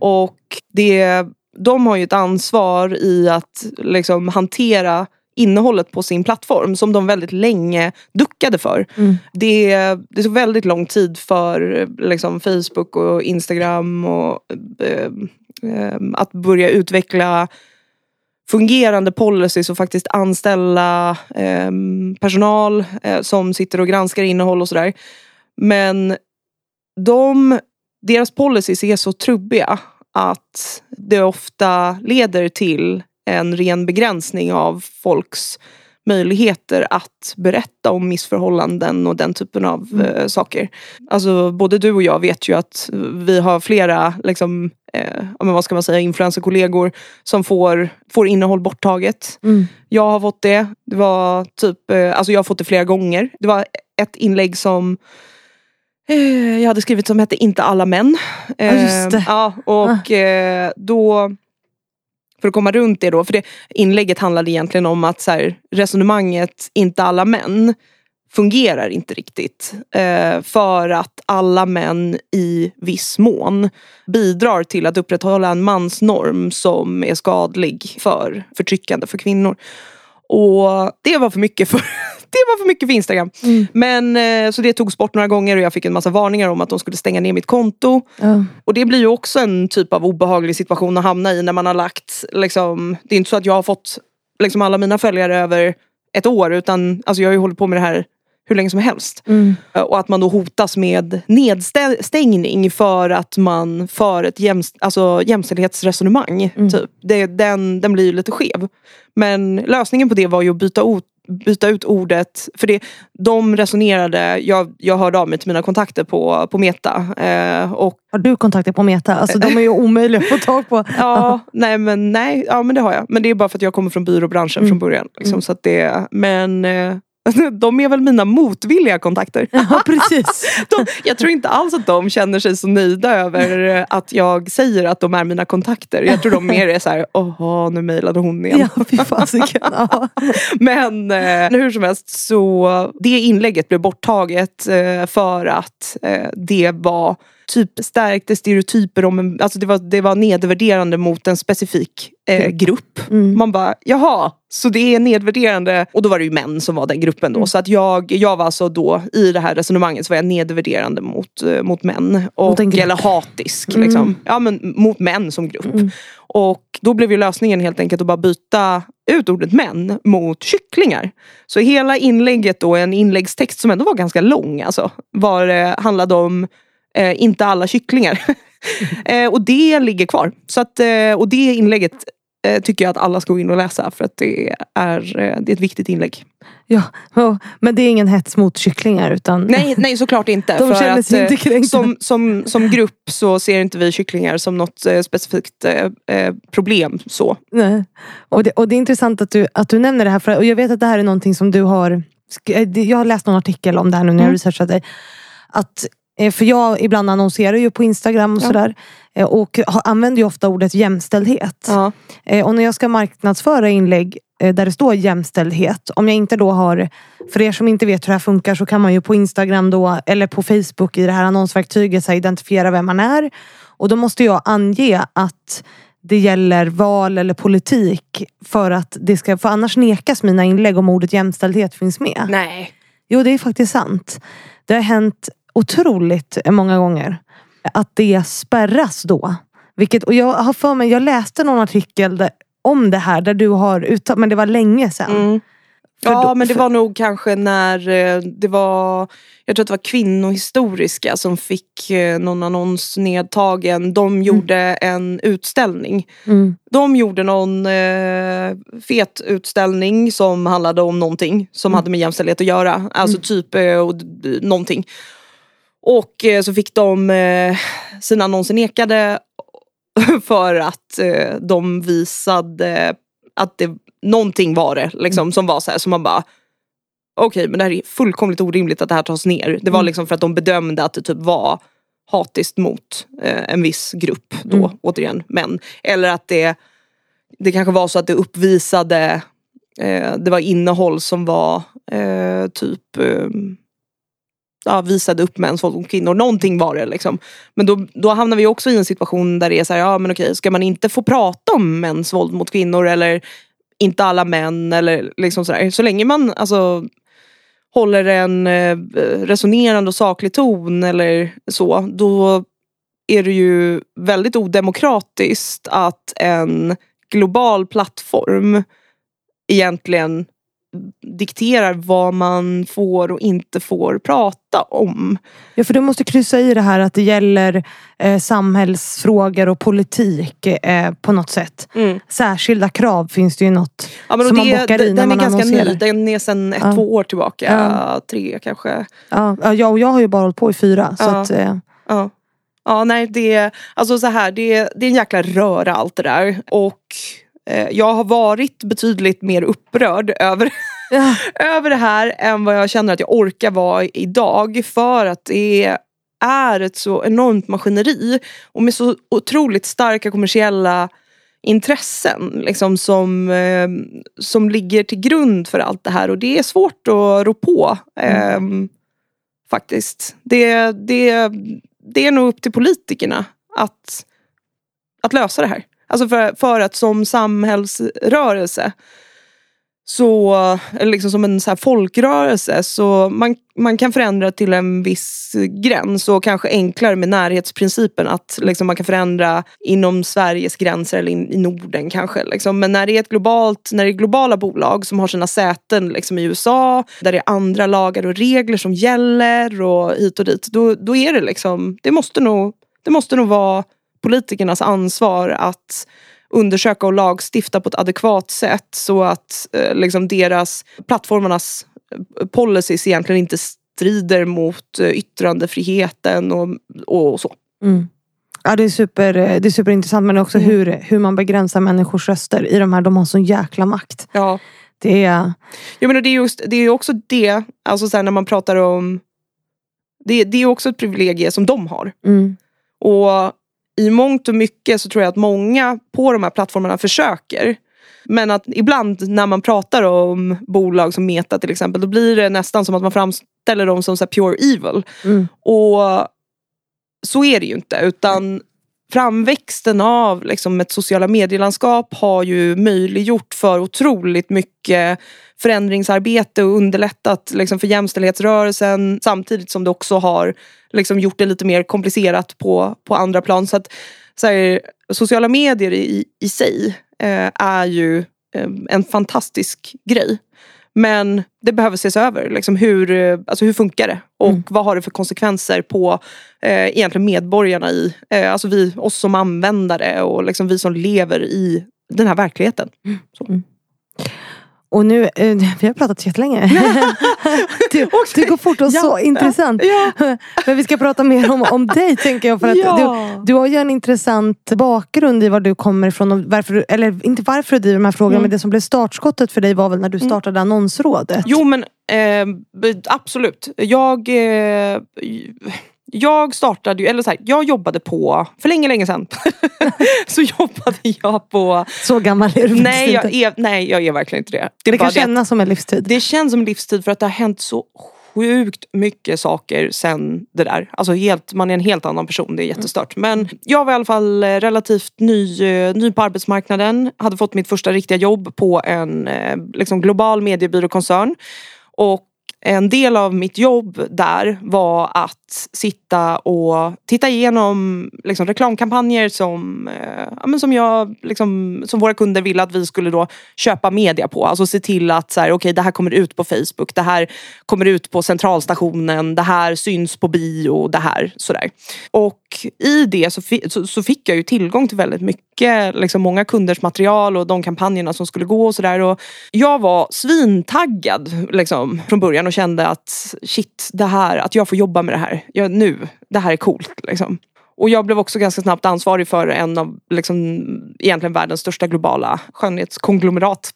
Och det, de har ju ett ansvar i att liksom, hantera innehållet på sin plattform som de väldigt länge duckade för. Det, det tog väldigt lång tid för liksom, Facebook och Instagram och, eh, eh, att börja utveckla fungerande policies och faktiskt anställa eh, personal som sitter och granskar innehåll och sådär. Men de, deras policies är så trubbiga att det ofta leder till en ren begränsning av folks möjligheter att berätta om missförhållanden och den typen av eh, saker. Alltså både du och jag vet ju att vi har flera liksom, eh, vad ska man säga, influencerkollegor som får, får innehåll borttaget. Mm. Jag har fått det. Det var typ, eh, alltså jag har fått det flera gånger. Det var ett inlägg som eh, jag hade skrivit som hette Inte alla män. Ja, just det. Eh, Ja, och eh, då för att komma runt det då, för det inlägget handlade egentligen om att så här, resonemanget inte alla män fungerar inte riktigt. Eh, för att alla män i viss mån bidrar till att upprätthålla en mansnorm som är skadlig för förtryckande för kvinnor. Och det var för mycket för, det var för, mycket för Instagram. Men, eh, så det togs bort några gånger och jag fick en massa varningar om att de skulle stänga ner mitt konto. Ja. Och det blir ju också en typ av obehaglig situation att hamna i när man har lagt, liksom, det är inte så att jag har fått liksom, alla mina följare över ett år utan alltså, jag har ju hållit på med det här hur länge som helst. Mm. Och att man då hotas med nedstängning för att man för ett jämst, alltså, jämställdhetsresonemang. Typ. Det, den, den blir ju lite skev. Men lösningen på det var ju att byta, ut, byta ut ordet. För det, de resonerade, jag, jag hörde av mig till mina kontakter på, på Meta. Eh, och, har du kontakter på Meta? Alltså de är ju omöjliga att få tag på. ja, nej men, nej, ja men det har jag. Men det är bara för att jag kommer från byråbranschen mm. från början. Liksom, mm. så att det, men eh, de är väl mina motvilliga kontakter. Ja, precis. de, jag tror inte alls att de känner sig så nöjda över att jag säger att de är mina kontakter. Jag tror de mer är såhär, åh nu mejlade hon igen. Ja, fy fasiken. Ja. Men eh, hur som helst så det inlägget blev borttaget eh, för att eh, det var typ stärkte stereotyper om en, alltså det var, det var nedvärderande mot en specifik eh, grupp. Mm. Man bara, jaha, så det är nedvärderande. Och då var det ju män som var den gruppen då. Mm. Så att jag, jag var alltså då i det här resonemanget så var jag nedvärderande mot, eh, mot män. Och, mot eller hatisk. Mm. Liksom. Ja men mot män som grupp. Mm. Och då blev ju lösningen helt enkelt att bara byta ut ordet män mot kycklingar. Så hela inlägget då, en inläggstext som ändå var ganska lång alltså, var, eh, handlade om eh, inte alla kycklingar. eh, och det ligger kvar. Så att, eh, och det inlägget eh, tycker jag att alla ska gå in och läsa för att det är, eh, det är ett viktigt inlägg. Ja, men det är ingen hets mot kycklingar utan Nej, nej såklart inte. De sig att, inte kränkta. Som, som, som grupp så ser inte vi kycklingar som något specifikt eh, problem. så. Nej. Och, det, och det är intressant att du, att du nämner det här. För, och jag vet att det här är någonting som du har Jag har läst någon artikel om det här nu när jag mm. researchat dig. Att Eh, för jag ibland annonserar ju på Instagram och ja. sådär. Eh, och använder ju ofta ordet jämställdhet. Ja. Eh, och när jag ska marknadsföra inlägg där det står jämställdhet. Om jag inte då har, för er som inte vet hur det här funkar så kan man ju på Instagram då eller på Facebook i det här annonsverktyget så här, identifiera vem man är. Och då måste jag ange att det gäller val eller politik för att det ska, för annars nekas mina inlägg om ordet jämställdhet finns med. Nej. Jo det är faktiskt sant. Det har hänt otroligt många gånger. Att det spärras då. Vilket, och jag har för mig, jag läste någon artikel där, om det här där du har uttalat, men det var länge sedan. Mm. Ja då, men det var nog kanske när eh, det var, jag tror att det var kvinnohistoriska som fick eh, någon annons nedtagen. De mm. gjorde mm. en utställning. Mm. De gjorde någon eh, fet utställning som handlade om någonting som mm. hade med jämställdhet att göra. Alltså mm. typ eh, någonting. Och eh, så fick de eh, sina annonser nekade för att eh, de visade att det, någonting var det liksom, som var så här som man bara Okej okay, men det här är fullkomligt orimligt att det här tas ner. Det var mm. liksom för att de bedömde att det typ var hatiskt mot en viss grupp då, mm. återigen män. Eller att det, det kanske var så att det uppvisade, det var innehåll som var typ ja, visade upp mäns våld mot kvinnor. Någonting var det liksom. Men då, då hamnar vi också i en situation där det är så här, ja men okej, ska man inte få prata om mäns våld mot kvinnor eller inte alla män eller liksom sådär. Så länge man alltså håller en eh, resonerande och saklig ton eller så, då är det ju väldigt odemokratiskt att en global plattform egentligen dikterar vad man får och inte får prata om. Ja för du måste kryssa i det här att det gäller eh, samhällsfrågor och politik eh, på något sätt. Mm. Särskilda krav finns det ju något ja, men som det, man bockar i när Den man är ganska annonserar. ny, den är sedan ett, ja. två år tillbaka. Ja. Tre kanske. Ja, ja och jag har ju bara hållit på i fyra. Så att, eh. ja. ja nej det, alltså så här, det, det är en jäkla röra allt det där. Och jag har varit betydligt mer upprörd över ja. över det här än vad jag känner att jag orkar vara idag. För att det är ett så enormt maskineri och med så otroligt starka kommersiella intressen liksom, som, eh, som ligger till grund för allt det här och det är svårt att rå på. Eh, faktiskt. Det, det, det är nog upp till politikerna att, att lösa det här. Alltså för, för att som samhällsrörelse så, eller liksom som en så här folkrörelse, så man, man kan förändra till en viss gräns och kanske enklare med närhetsprincipen att liksom man kan förändra inom Sveriges gränser eller in, i Norden kanske. Liksom. Men när det är ett globalt, när det är globala bolag som har sina säten liksom i USA, där det är andra lagar och regler som gäller och hit och dit, då, då är det liksom, det måste nog, det måste nog vara politikernas ansvar att undersöka och lagstifta på ett adekvat sätt så att eh, liksom deras plattformarnas eh, policies egentligen inte strider mot eh, yttrandefriheten och, och så. Mm. Ja, det, är super, det är superintressant men också mm. hur, hur man begränsar människors röster i de här, de har sån jäkla makt. Ja. Det är... Ja, men det, är just, det är också det, alltså så när man pratar om det, det är också ett privilegie som de har. Mm. Och i mångt och mycket så tror jag att många på de här plattformarna försöker. Men att ibland när man pratar om bolag som Meta till exempel, då blir det nästan som att man framställer dem som så pure evil. Mm. Och så är det ju inte. Utan framväxten av liksom, ett sociala medielandskap har ju möjliggjort för otroligt mycket förändringsarbete och underlättat liksom, för jämställdhetsrörelsen samtidigt som det också har liksom, gjort det lite mer komplicerat på, på andra plan. Så att så här, sociala medier i, i sig eh, är ju eh, en fantastisk grej. Men det behöver ses över. Liksom hur, alltså hur funkar det? Och mm. vad har det för konsekvenser på eh, egentligen medborgarna i, eh, alltså vi, oss som användare och liksom vi som lever i den här verkligheten. Mm. Och nu, eh, vi har pratat jättelänge. det, det går fort och ja, så intressant. Ja. Men vi ska prata mer om, om dig tänker jag. För att ja. du, du har ju en intressant bakgrund i var du kommer ifrån. Och varför du, eller inte varför du driver de här frågorna, mm. men det som blev startskottet för dig var väl när du mm. startade mm. Annonsrådet? Jo men eh, absolut. Jag eh, jag startade ju, eller så här, jag jobbade på, för länge länge sedan, så jobbade jag på... Så gammal är du nej jag är, nej jag är verkligen inte det. Det, det kan kännas som en livstid. Det känns som en livstid för att det har hänt så sjukt mycket saker sen det där. Alltså helt, man är en helt annan person, det är jättestört. Men jag var i alla fall relativt ny, eh, ny på arbetsmarknaden. Hade fått mitt första riktiga jobb på en eh, liksom global mediebyråkoncern. Och en del av mitt jobb där var att sitta och titta igenom liksom, reklamkampanjer som, eh, som, jag, liksom, som våra kunder ville att vi skulle då köpa media på. Alltså se till att så här, okay, det här kommer ut på Facebook, det här kommer ut på centralstationen, det här syns på bio, det här sådär. Och i det så, så, så fick jag ju tillgång till väldigt mycket, liksom många kunders material och de kampanjerna som skulle gå och sådär. Jag var svintaggad liksom, från början och kände att shit, det här, att jag får jobba med det här. Jag, nu, det här är coolt. Liksom. Och jag blev också ganska snabbt ansvarig för en av liksom, egentligen världens största globala skönhetskonglomerat.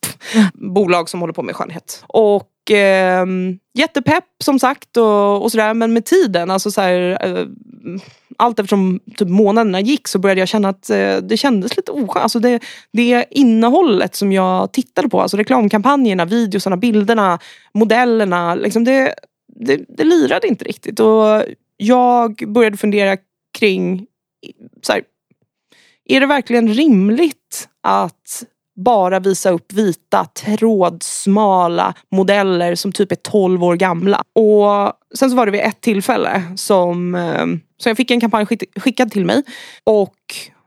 Bolag som håller på med skönhet. Och eh, jättepepp som sagt och, och sådär men med tiden, alltså så här, eh, allt eftersom typ månaderna gick så började jag känna att eh, det kändes lite oskönt. Alltså det, det innehållet som jag tittade på, alltså reklamkampanjerna, videosarna, bilderna, modellerna. Liksom det, det, det lirade inte riktigt. Och jag började fundera kring, så här, är det verkligen rimligt att bara visa upp vita trådsmala modeller som typ är 12 år gamla. Och sen så var det vid ett tillfälle som, eh, så jag fick en kampanj skickad till mig och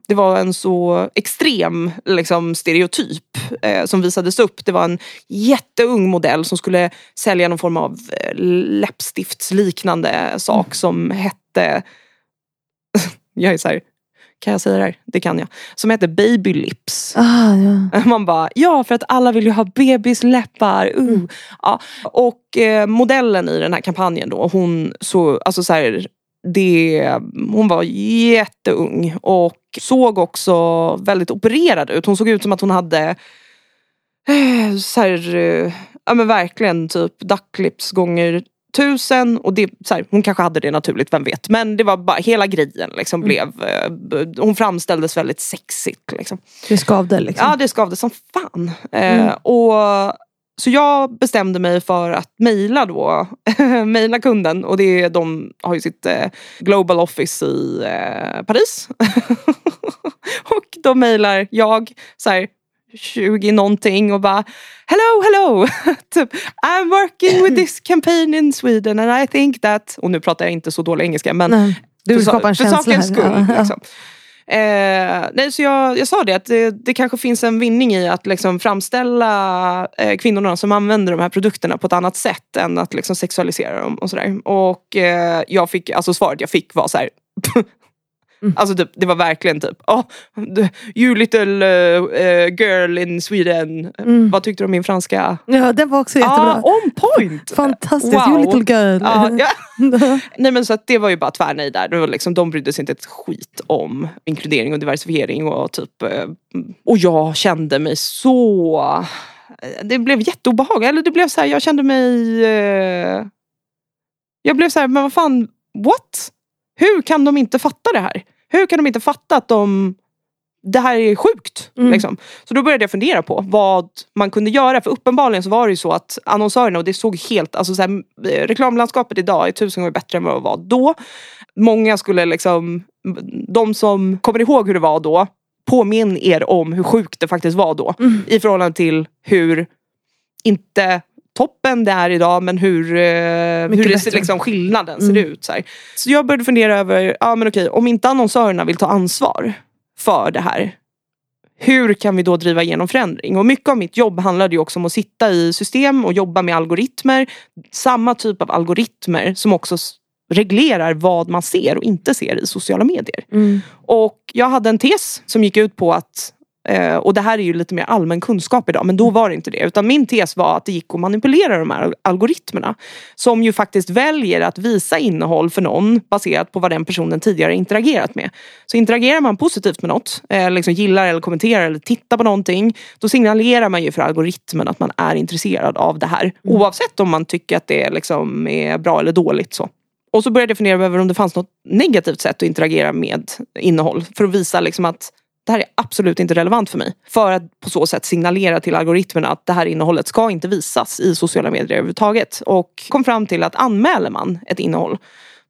det var en så extrem liksom, stereotyp eh, som visades upp. Det var en jätteung modell som skulle sälja någon form av eh, läppstiftsliknande sak mm. som hette jag är så här, kan jag säga det här? Det kan jag. Som heter Baby Lips. Ah, ja. Man bara, ja för att alla vill ju ha bebisläppar. Uh. Mm. Ja. Och eh, modellen i den här kampanjen då, hon så, alltså så här, det, hon var jätteung och såg också väldigt opererad ut. Hon såg ut som att hon hade eh, så här, eh, ja men verkligen typ ducklips gånger tusen och det, så här, hon kanske hade det naturligt, vem vet. Men det var bara hela grejen liksom mm. blev, eh, hon framställdes väldigt sexigt. Liksom. Det skavde liksom? Ja det skavde som fan. Eh, mm. och så jag bestämde mig för att mejla då, mejla kunden och det, de har ju sitt eh, Global Office i eh, Paris. och då mejlar jag så här, 20 någonting och bara Hello, hello! typ, I'm working with this campaign in Sweden and I think that... Och nu pratar jag inte så dålig engelska men nej, du vill skapa en för sakens skull. Ja, liksom. Eh, nej, så jag, jag sa det att det, det, kanske finns en vinning i att liksom framställa eh, kvinnorna som använder de här produkterna på ett annat sätt än att liksom sexualisera dem och sådär. Och eh, jag fick, alltså svaret jag fick var så här, Mm. Alltså typ, det var verkligen typ, oh, you little uh, girl in Sweden. Mm. Vad tyckte du om min franska? Ja den var också jättebra. Ah, on point! Fantastiskt, wow. you little girl. Ah, ja. Nej men så att det var ju bara tvärnej där. Det var liksom, de brydde sig inte ett skit om inkludering och diversifiering och typ uh, och jag kände mig så det blev jätteobehagligt. Eller det blev så här, jag kände mig... jag blev så här, men vad fan, what? Hur kan de inte fatta det här? Hur kan de inte fatta att de det här är sjukt. Mm. Liksom. Så då började jag fundera på vad man kunde göra. För uppenbarligen så var det ju så att annonsörerna, och det såg helt, alltså så här, reklamlandskapet idag är tusen gånger bättre än vad det var då. Många skulle liksom, de som kommer ihåg hur det var då, påminn er om hur sjukt det faktiskt var då. Mm. I förhållande till hur, inte toppen det är idag men hur, eh, hur det, liksom, skillnaden mm. ser ut. Så, här. så jag började fundera över, ja men okej, om inte annonsörerna vill ta ansvar för det här. Hur kan vi då driva igenom förändring? Och mycket av mitt jobb handlade ju också om att sitta i system och jobba med algoritmer. Samma typ av algoritmer som också reglerar vad man ser och inte ser i sociala medier. Mm. Och jag hade en tes som gick ut på att Eh, och det här är ju lite mer allmän kunskap idag men då var det inte det. Utan min tes var att det gick att manipulera de här algoritmerna. Som ju faktiskt väljer att visa innehåll för någon baserat på vad den personen tidigare interagerat med. Så interagerar man positivt med något, eh, liksom gillar eller kommenterar eller tittar på någonting. Då signalerar man ju för algoritmen att man är intresserad av det här. Mm. Oavsett om man tycker att det liksom är bra eller dåligt. så. Och så började jag fundera över om det fanns något negativt sätt att interagera med innehåll. För att visa liksom att det här är absolut inte relevant för mig. För att på så sätt signalera till algoritmerna att det här innehållet ska inte visas i sociala medier överhuvudtaget. Och kom fram till att anmäler man ett innehåll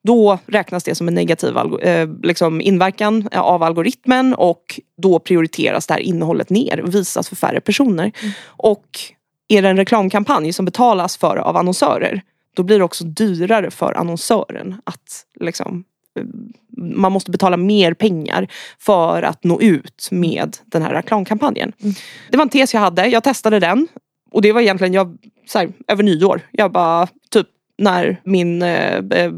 då räknas det som en negativ eh, liksom inverkan av algoritmen och då prioriteras det här innehållet ner och visas för färre personer. Mm. Och är det en reklamkampanj som betalas för av annonsörer då blir det också dyrare för annonsören att liksom, man måste betala mer pengar för att nå ut med den här reklamkampanjen. Mm. Det var en tes jag hade, jag testade den. Och det var egentligen jag, så här, över nyår. Jag bara, typ när min eh, eh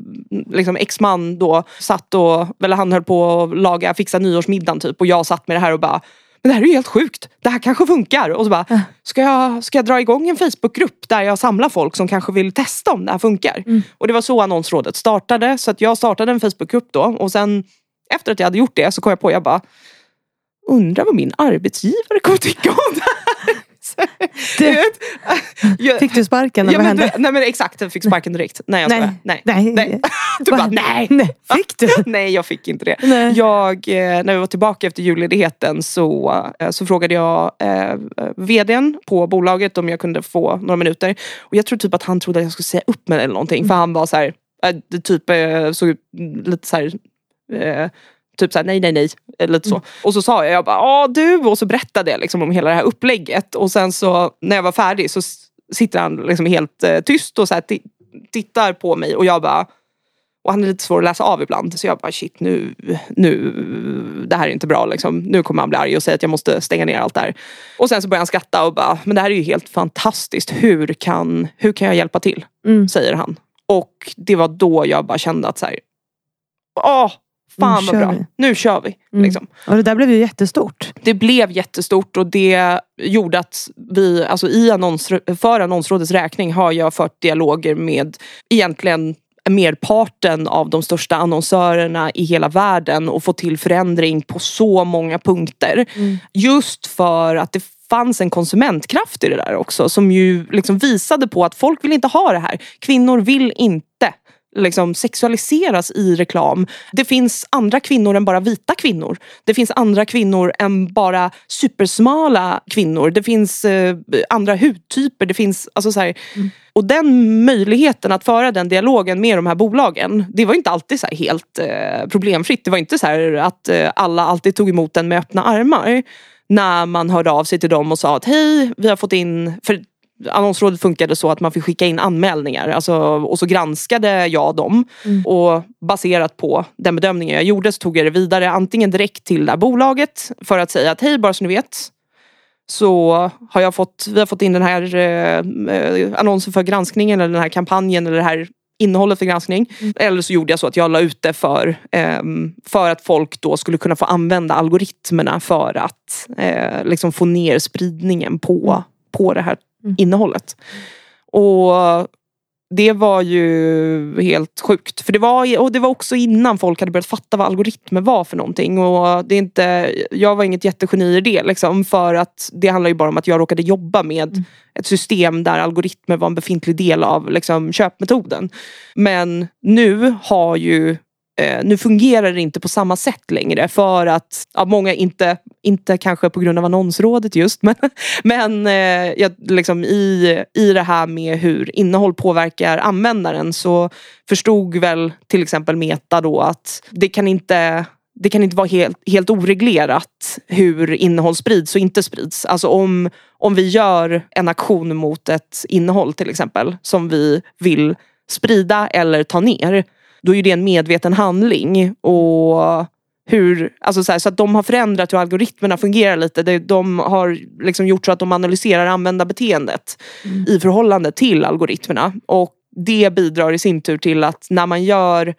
liksom exman då satt och, eller han höll på att laga, fixa nyårsmiddagen typ och jag satt med det här och bara men det här är ju helt sjukt. Det här kanske funkar. Och så bara, ska jag, ska jag dra igång en Facebookgrupp där jag samlar folk som kanske vill testa om det här funkar? Mm. Och det var så annonsrådet startade. Så att jag startade en Facebookgrupp då och sen efter att jag hade gjort det så kom jag på, jag bara undrar vad min arbetsgivare kommer tycka om det här. Du, jag, fick du sparken eller ja, vad hände? nej men exakt, jag fick sparken direkt. Nej jag nej. nej. nej. nej. Du bara nej. nej. Fick du? nej jag fick inte det. Nej. Jag, eh, när vi var tillbaka efter julledigheten så, eh, så frågade jag eh, vdn på bolaget om jag kunde få några minuter. Och jag tror typ att han trodde att jag skulle säga upp mig eller någonting. För han var så här, eh, typ såg lite så här, Typ såhär nej nej nej. Lite så. Mm. Och så sa jag, jag bara, ah du. Och så berättade jag liksom om hela det här upplägget. Och sen så när jag var färdig så sitter han liksom helt eh, tyst och så här, tittar på mig och jag bara och han är lite svår att läsa av ibland. Så jag bara shit nu, nu, det här är inte bra liksom. Nu kommer han bli arg och säga att jag måste stänga ner allt det här. Och sen så börjar han skratta och bara, men det här är ju helt fantastiskt. Hur kan, hur kan jag hjälpa till? Mm. Säger han. Och det var då jag bara kände att så här, åh, Fan vad bra, vi. nu kör vi. Mm. Liksom. Och det där blev ju jättestort. Det blev jättestort och det gjorde att vi, alltså i annons, för annonsrådets räkning har jag fört dialoger med egentligen merparten av de största annonsörerna i hela världen och fått till förändring på så många punkter. Mm. Just för att det fanns en konsumentkraft i det där också som ju liksom visade på att folk vill inte ha det här. Kvinnor vill inte liksom sexualiseras i reklam. Det finns andra kvinnor än bara vita kvinnor. Det finns andra kvinnor än bara supersmala kvinnor. Det finns eh, andra hudtyper. Det finns, alltså så här, mm. Och den möjligheten att föra den dialogen med de här bolagen, det var inte alltid så helt eh, problemfritt. Det var inte så att eh, alla alltid tog emot den med öppna armar när man hörde av sig till dem och sa att hej, vi har fått in, för annonsrådet funkade så att man fick skicka in anmälningar alltså, och så granskade jag dem. Mm. Och baserat på den bedömningen jag gjorde så tog jag det vidare antingen direkt till det här bolaget för att säga att hej bara så ni vet så har jag fått, vi har fått in den här eh, annonsen för granskningen eller den här kampanjen eller det här innehållet för granskning. Mm. Eller så gjorde jag så att jag la ut det för, eh, för att folk då skulle kunna få använda algoritmerna för att eh, liksom få ner spridningen på, mm. på det här mm. innehållet. Och det var ju helt sjukt. För det var, och det var också innan folk hade börjat fatta vad algoritmer var för någonting. Och det är inte, jag var inget jättegeni i det. Liksom, för att det handlar ju bara om att jag råkade jobba med mm. ett system där algoritmer var en befintlig del av liksom, köpmetoden. Men nu har ju Eh, nu fungerar det inte på samma sätt längre för att ja, många inte, inte kanske på grund av annonsrådet just men, men eh, jag, liksom i, i det här med hur innehåll påverkar användaren så förstod väl till exempel Meta då att det kan inte det kan inte vara helt, helt oreglerat hur innehåll sprids och inte sprids. Alltså om, om vi gör en aktion mot ett innehåll till exempel som vi vill sprida eller ta ner då är det en medveten handling. Och hur, alltså så, här, så att de har förändrat hur algoritmerna fungerar lite. De har liksom gjort så att de analyserar användarbeteendet mm. i förhållande till algoritmerna. Och det bidrar i sin tur till att när man gör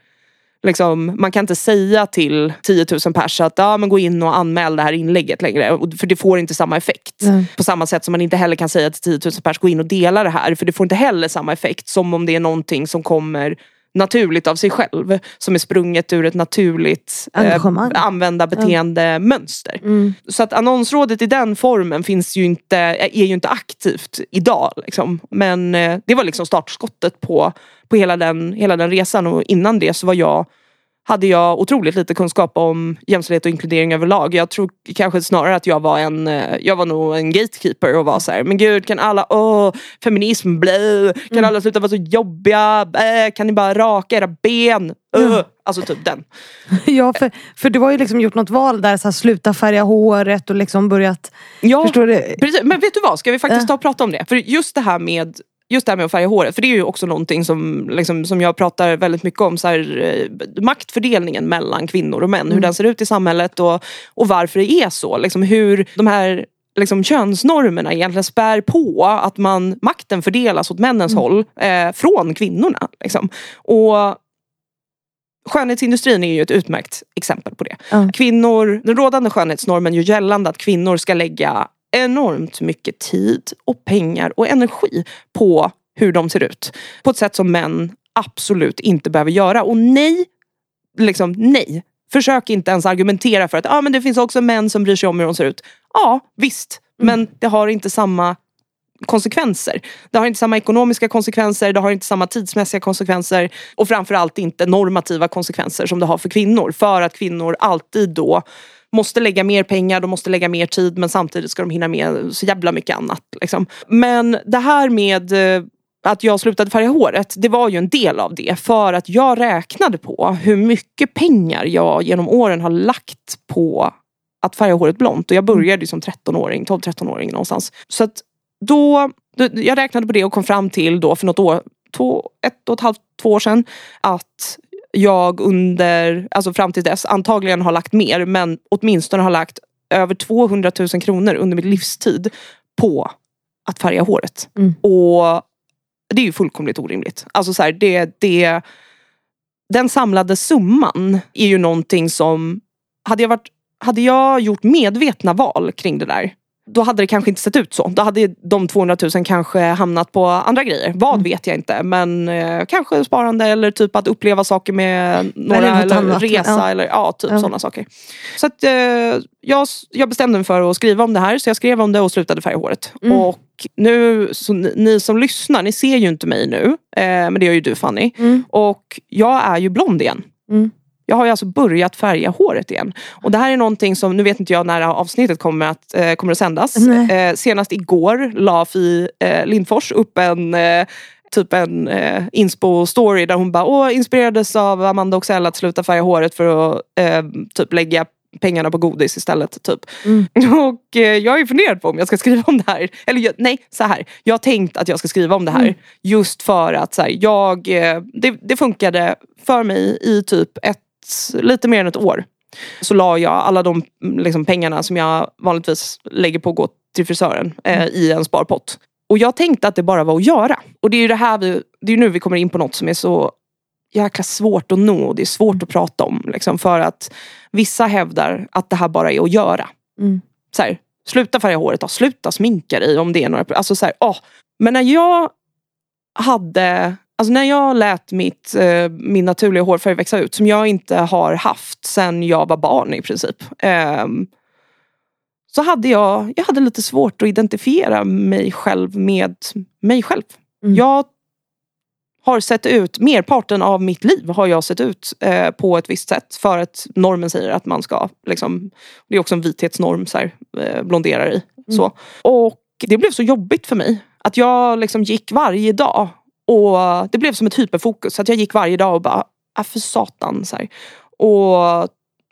Liksom, man kan inte säga till 10 000 pers att ja, men gå in och anmäl det här inlägget längre. För det får inte samma effekt. Mm. På samma sätt som man inte heller kan säga till 10 000 pers gå in och dela det här. För det får inte heller samma effekt som om det är någonting som kommer naturligt av sig själv. Som är sprunget ur ett naturligt eh, användarbeteendemönster. Mm. Så att annonsrådet i den formen finns ju inte, är ju inte aktivt idag. Liksom. Men eh, det var liksom startskottet på, på hela, den, hela den resan och innan det så var jag hade jag otroligt lite kunskap om jämställdhet och inkludering överlag. Jag tror kanske snarare att jag var en, eh, jag var nog en gatekeeper och var så här, men gud kan alla, åh, feminism, blä, kan mm. alla sluta vara så jobbiga, äh, kan ni bara raka era ben? Uh. Mm. Alltså typ den. ja för, för du har ju liksom gjort något val där, så här, sluta färga håret och liksom börjat... Ja, förstår du? Precis. men vet du vad, ska vi faktiskt ta och prata om det? För just det här med just det här med att färga håret, för det är ju också någonting som, liksom, som jag pratar väldigt mycket om. Så här, eh, maktfördelningen mellan kvinnor och män, mm. hur den ser ut i samhället och, och varför det är så. Liksom, hur de här liksom, könsnormerna egentligen spär på att man, makten fördelas åt männens mm. håll eh, från kvinnorna. Liksom. Och Skönhetsindustrin är ju ett utmärkt exempel på det. Mm. Kvinnor, den rådande skönhetsnormen gör gällande att kvinnor ska lägga enormt mycket tid och pengar och energi på hur de ser ut. På ett sätt som män absolut inte behöver göra. Och nej, liksom nej. Försök inte ens argumentera för att ah, men det finns också män som bryr sig om hur de ser ut. Ja, visst. Mm. Men det har inte samma konsekvenser. Det har inte samma ekonomiska konsekvenser, det har inte samma tidsmässiga konsekvenser och framförallt inte normativa konsekvenser som det har för kvinnor. För att kvinnor alltid då måste lägga mer pengar, de måste lägga mer tid men samtidigt ska de hinna med så jävla mycket annat. Liksom. Men det här med eh, att jag slutade färga håret, det var ju en del av det. För att jag räknade på hur mycket pengar jag genom åren har lagt på att färga håret blont. Och jag började ju som 13-åring, 12-13-åring någonstans. Så att då, jag räknade på det och kom fram till då för något år, två, ett och ett halvt, två år sedan att jag under, alltså fram till dess antagligen har lagt mer men åtminstone har lagt över 200 000 kronor under min livstid på att färga håret. Mm. Och det är ju fullkomligt orimligt. Alltså så här, det, det, den samlade summan är ju någonting som, hade jag, varit, hade jag gjort medvetna val kring det där då hade det kanske inte sett ut så. Då hade de 200 000 kanske hamnat på andra grejer. Vad mm. vet jag inte. Men eh, kanske sparande eller typ att uppleva saker med några. Eller, eller resa ja. eller ja, typ ja. sådana saker. Så att, eh, jag, jag bestämde mig för att skriva om det här. Så jag skrev om det och slutade färga håret. Mm. Och nu, ni, ni, som lyssnar, ni ser ju inte mig nu. Eh, men det gör ju du Fanny. Mm. Och jag är ju blond igen. Jag har ju alltså börjat färga håret igen. Och det här är någonting som, nu vet inte jag när avsnittet kommer att, eh, kommer att sändas. Eh, senast igår la Fi eh, Lindfors upp en eh, typ en eh, inspo-story där hon bara Åh, inspirerades av Amanda Oxell att sluta färga håret för att eh, typ lägga pengarna på godis istället. Typ. Mm. Och eh, jag ju funderat på om jag ska skriva om det här. Eller jag, nej, så här. Jag har tänkt att jag ska skriva om det här. Mm. Just för att så här, jag, eh, det, det funkade för mig i typ ett lite mer än ett år så la jag alla de liksom, pengarna som jag vanligtvis lägger på att gå till frisören eh, i en sparpott. Och jag tänkte att det bara var att göra. Och det är ju det här vi, det är nu vi kommer in på något som är så jäkla svårt att nå. Det är svårt att prata om. Liksom, för att vissa hävdar att det här bara är att göra. Mm. Så här, sluta färga håret då, sluta sminka dig om det är några alltså så här, åh. Men när jag hade Alltså när jag lät mitt, eh, min naturliga hårfärg växa ut, som jag inte har haft sen jag var barn i princip. Eh, så hade jag, jag hade lite svårt att identifiera mig själv med mig själv. Mm. Jag har sett ut, merparten av mitt liv har jag sett ut eh, på ett visst sätt för att normen säger att man ska, liksom, det är också en vithetsnorm, så här, eh, blonderar i. Mm. Så. Och det blev så jobbigt för mig. Att jag liksom gick varje dag och det blev som ett hyperfokus. Att jag gick varje dag och bara, ah, för satan. Så här. Och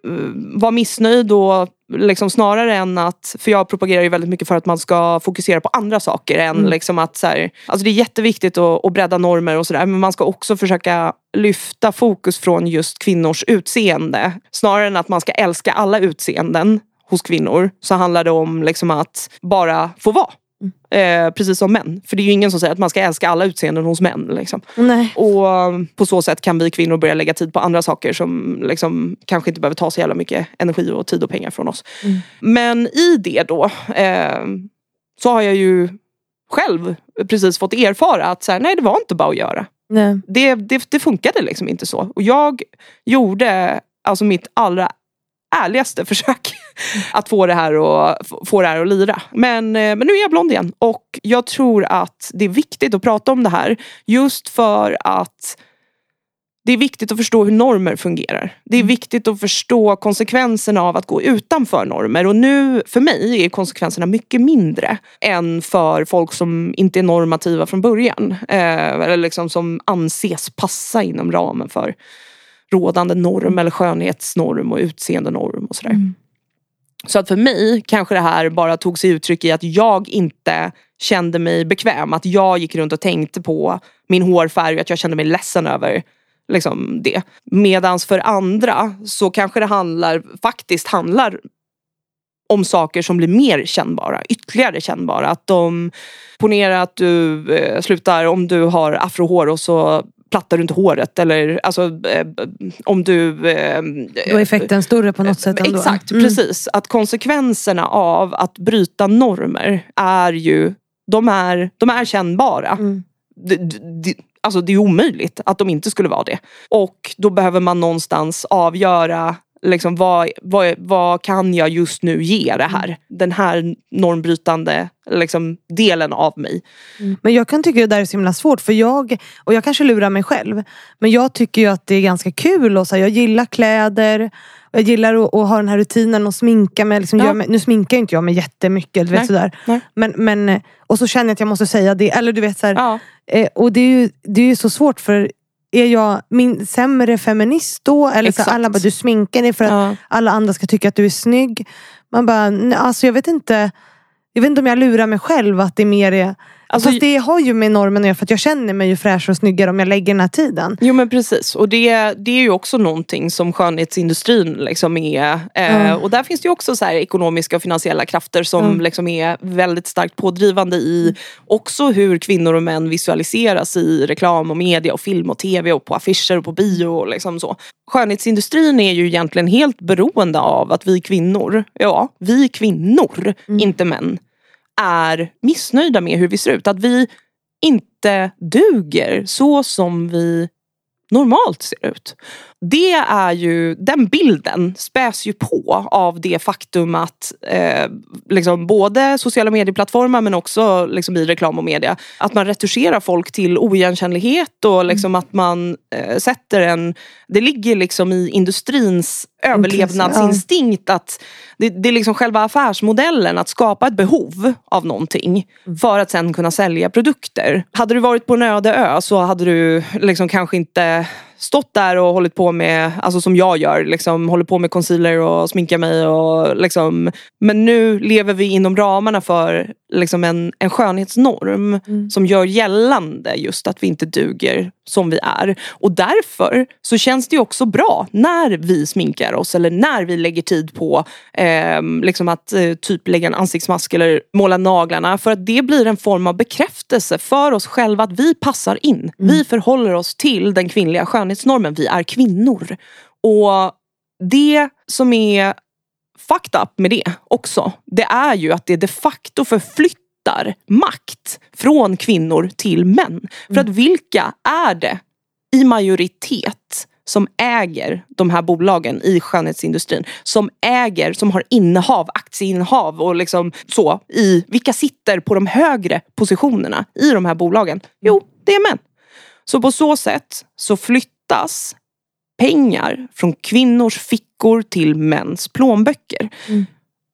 uh, var missnöjd och liksom snarare än att, för jag propagerar ju väldigt mycket för att man ska fokusera på andra saker än mm. liksom att så här, alltså det är jätteviktigt att, att bredda normer och sådär men man ska också försöka lyfta fokus från just kvinnors utseende. Snarare än att man ska älska alla utseenden hos kvinnor så handlar det om liksom att bara få vara. Eh, precis som män. För det är ju ingen som säger att man ska älska alla utseenden hos män. Liksom. Och um, På så sätt kan vi kvinnor börja lägga tid på andra saker som liksom, kanske inte behöver ta så jävla mycket energi och tid och pengar från oss. Mm. Men i det då eh, så har jag ju själv precis fått erfara att så här, nej det var inte bara att göra. Det, det, det funkade liksom inte så. Och jag gjorde alltså mitt allra ärligaste försök att få det här, och, få det här att lira. Men, eh, men nu är jag blond igen och jag tror att det är viktigt att prata om det här just för att det är viktigt att förstå hur normer fungerar. Det är mm. viktigt att förstå konsekvenserna av att gå utanför normer. Och nu, för mig, är konsekvenserna mycket mindre än för folk som inte är normativa från början. Eh, eller liksom som anses passa inom ramen för rådande norm eller skönhetsnorm och utseendenorm och sådär. Mm. Så att för mig kanske det här bara tog sig uttryck i att jag inte kände mig bekväm. Att jag gick runt och tänkte på min hårfärg och att jag kände mig ledsen över liksom, det. Medans för andra så kanske det handlar, faktiskt handlar om saker som blir mer kännbara, ytterligare kännbara. Att de, ponera att du eh, slutar, om du har afrohår och så plattar du inte håret eller alltså eh, om du... Eh, Då är effekten större på något sätt ändå. Exakt, mm. precis. Att konsekvenserna av att bryta normer är ju, de är, de är kännbara. Mm. Det, det, alltså det är omöjligt att de inte skulle vara det. Och då behöver man någonstans avgöra liksom, vad, vad, vad kan jag just nu ge det här? Den här normbrytande liksom, delen av mig. Mm. Men jag kan tycka att det där är så himla svårt för jag, och jag kanske lurar mig själv, men jag tycker ju att det är ganska kul och så här, jag gillar kläder jag gillar att, att, ha den här rutinen och sminka mig. Liksom, ja. mig nu sminkar inte jag mig jättemycket. Du vet, sådär. Men, men, och så känner jag att jag måste säga det. Eller du vet så här, ja. eh, Och det är, ju, det är ju så svårt för är jag min sämre feminist då? Eller så alla bara, du sminkar dig för att ja. alla andra ska tycka att du är snygg. Man bara, alltså jag vet inte. Jag vet inte om jag lurar mig själv att det mer är Alltså, Fast det har ju med normen att göra för att jag känner mig ju fräschare och snyggare om jag lägger den här tiden. Jo men precis och det, det är ju också någonting som skönhetsindustrin liksom är. Eh, mm. Och där finns det ju också så ekonomiska och finansiella krafter som mm. liksom är väldigt starkt pådrivande i också hur kvinnor och män visualiseras i reklam och media och film och tv och på affischer och på bio och liksom så. Skönhetsindustrin är ju egentligen helt beroende av att vi kvinnor, ja vi kvinnor, mm. inte män är missnöjda med hur vi ser ut. Att vi inte duger så som vi normalt ser ut. Det är ju, den bilden späs ju på av det faktum att eh, liksom både sociala medieplattformar men också liksom i reklam och media att man retuscherar folk till oigenkännlighet och liksom att man eh, sätter en... Det ligger liksom i industrins överlevnadsinstinkt att det, det, är liksom själva affärsmodellen att skapa ett behov av någonting mm. för att sen kunna sälja produkter. Hade du varit på en öde ö så hade du liksom kanske inte stått där och hållit på med, alltså som jag gör, liksom, håller på med concealer och sminkar mig. Och, liksom, men nu lever vi inom ramarna för liksom, en, en skönhetsnorm mm. som gör gällande just att vi inte duger som vi är. Och därför så känns det också bra när vi sminkar oss eller när vi lägger tid på eh, liksom att eh, typ lägga en ansiktsmask eller måla naglarna. För att det blir en form av bekräftelse för oss själva att vi passar in. Mm. Vi förhåller oss till den kvinnliga skönhetsnormen. Vi är kvinnor. Och det som är fucked up med det också, det är ju att det de facto förflyttar makt från kvinnor till män. För att mm. vilka är det i majoritet som äger de här bolagen i skönhetsindustrin. Som äger, som har innehav, aktieinnehav och liksom så. I, vilka sitter på de högre positionerna i de här bolagen? Jo, det är män. Så på så sätt så flyttas pengar från kvinnors fickor till mäns plånböcker. Mm.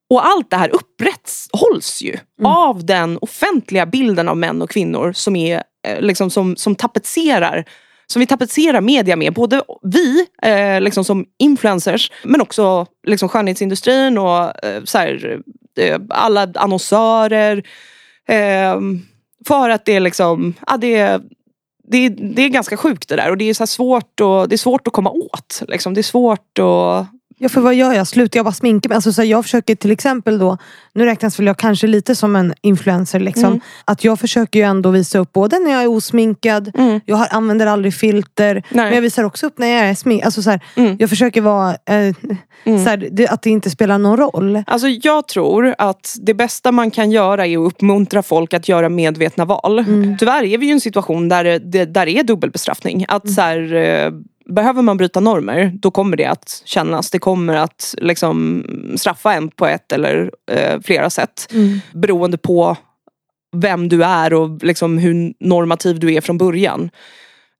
Och allt det här upprätthålls ju mm. av den offentliga bilden av män och kvinnor som, är, eh, liksom, som, som tapetserar som vi tapetserar media med. Både vi eh, liksom som influencers men också liksom skönhetsindustrin och eh, så här, eh, alla annonsörer. Eh, för att det är liksom, ja, det, det, det är ganska sjukt det där och det är, så svårt, och, det är svårt att komma åt. Liksom. Det är svårt att Ja för vad gör jag? Slutar jag bara sminka mig? Alltså, så jag försöker till exempel då, nu räknas väl jag kanske lite som en influencer. Liksom, mm. Att jag försöker ju ändå visa upp både när jag är osminkad, mm. jag har, använder aldrig filter. Nej. Men jag visar också upp när jag är sminkad. Alltså, så mm. Jag försöker vara, eh, mm. så det, att det inte spelar någon roll. Alltså jag tror att det bästa man kan göra är att uppmuntra folk att göra medvetna val. Mm. Tyvärr är vi ju i en situation där det där är dubbelbestraffning. Att mm. så här, eh, behöver man bryta normer då kommer det att kännas. Det kommer att liksom straffa en på ett eller eh, flera sätt. Mm. Beroende på vem du är och liksom hur normativ du är från början.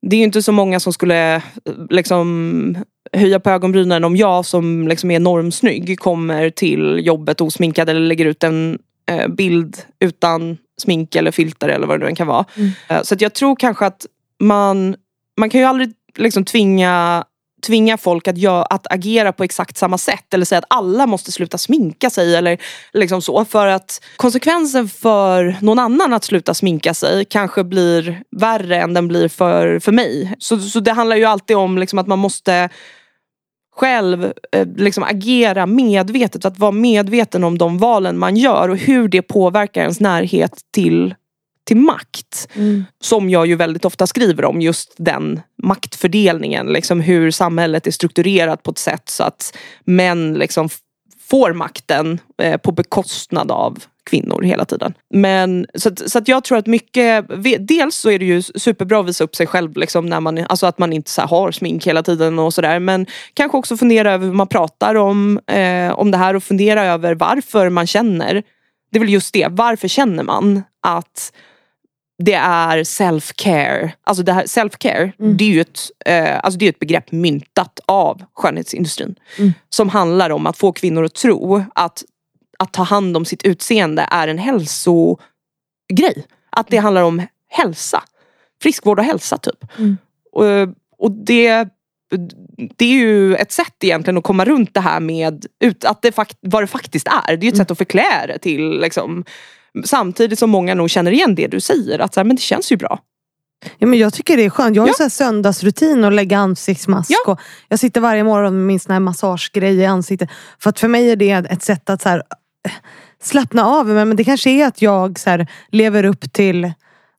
Det är ju inte så många som skulle liksom höja på ögonbrynen om jag som liksom är normsnygg kommer till jobbet osminkad eller lägger ut en eh, bild utan smink eller filter eller vad det nu kan vara. Mm. Eh, så jag tror kanske att man, man kan ju aldrig liksom tvinga tvinga folk att, gör, att agera på exakt samma sätt eller säga att alla måste sluta sminka sig eller liksom så. För att konsekvensen för någon annan att sluta sminka sig kanske blir värre än den blir för, för mig. Så, så det handlar ju alltid om liksom att man måste själv eh, liksom agera medvetet. Att vara medveten om de valen man gör och hur det påverkar ens närhet till till makt. Mm. Som jag ju väldigt ofta skriver om, just den maktfördelningen. Liksom hur samhället är strukturerat på ett sätt så att män liksom får makten eh, på bekostnad av kvinnor hela tiden. Men så, att, så att jag tror att mycket, dels så är det ju superbra att visa upp sig själv liksom när man, alltså att man inte så har smink hela tiden och sådär. Men kanske också fundera över hur man pratar om, eh, om det här och fundera över varför man känner. Det är väl just det, varför känner man att det är self-care. Alltså det här self-care, mm. det är ju ett, eh, alltså det är ett begrepp myntat av skönhetsindustrin. Mm. Som handlar om att få kvinnor att tro att att ta hand om sitt utseende är en hälsogrej. Att det handlar om hälsa. Friskvård och hälsa typ. Mm. Och, och det, det är ju ett sätt egentligen att komma runt det här med ut, att det fakt, vad det faktiskt är. Det är ett mm. sätt att förklä det till liksom, Samtidigt som många nog känner igen det du säger. Att så här, men det känns ju bra. Ja, men jag tycker det är skönt. Jag har ja. en söndagsrutin att lägga ansiktsmask. Ja. Och jag sitter varje morgon med min sån här massagegrej i ansiktet. För att för mig är det ett sätt att så här, eh, slappna av. Men det kanske är att jag så här, lever upp till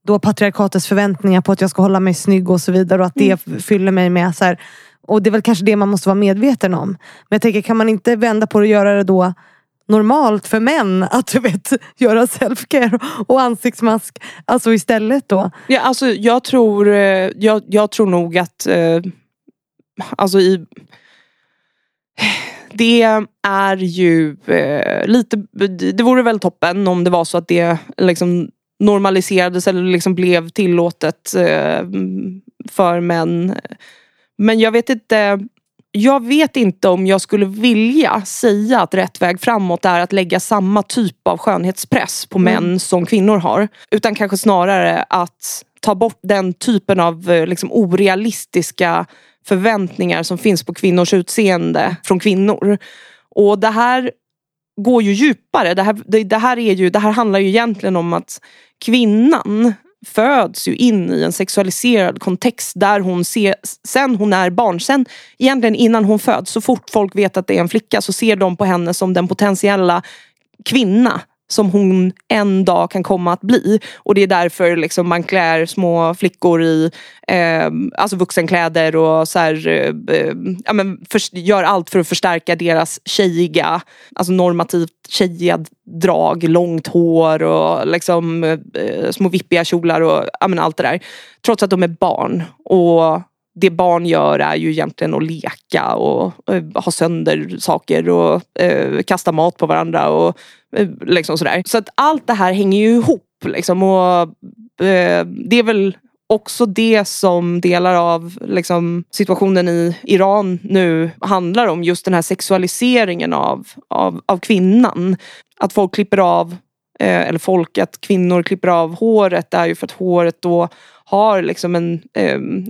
då patriarkatets förväntningar på att jag ska hålla mig snygg och så vidare. Och att det mm. fyller mig med så här, och det är väl kanske det man måste vara medveten om. Men jag tänker, kan man inte vända på det och göra det då normalt för män att du vet, göra selfcare och ansiktsmask alltså istället då? Ja, alltså, jag, tror, eh, jag, jag tror nog att eh, alltså i det är ju eh, lite, det vore väl toppen om det var så att det liksom normaliserades eller liksom blev tillåtet eh, för män. Men jag vet inte jag vet inte om jag skulle vilja säga att rätt väg framåt är att lägga samma typ av skönhetspress på mm. män som kvinnor har. Utan kanske snarare att ta bort den typen av eh, liksom, orealistiska förväntningar som finns på kvinnors utseende från kvinnor. Och det här går ju djupare. Det här, det, det här, är ju, det här handlar ju egentligen om att kvinnan föds ju in i en sexualiserad kontext där hon ser, sen hon är barn, sen egentligen innan hon föds, så fort folk vet att det är en flicka så ser de på henne som den potentiella kvinna som hon en dag kan komma att bli. Och det är därför liksom man klär små flickor i eh, alltså vuxenkläder och så här, eh, eh ja, men för, gör allt för att förstärka deras tjejiga, alltså normativt tjejiga drag, långt hår och liksom, eh, små vippiga kjolar och ja, men allt det där. Trots att de är barn. Och det barn gör är ju egentligen att leka och och ha sönder saker och eh, kasta mat på varandra och eh, liksom sådär. Så att allt det här hänger ju ihop liksom och eh, det är väl också det som delar av liksom, situationen i Iran nu handlar om. Just den här sexualiseringen av, av, av kvinnan. Att folk klipper av, eh, eller folk, att kvinnor klipper av håret är ju för att håret då har liksom en,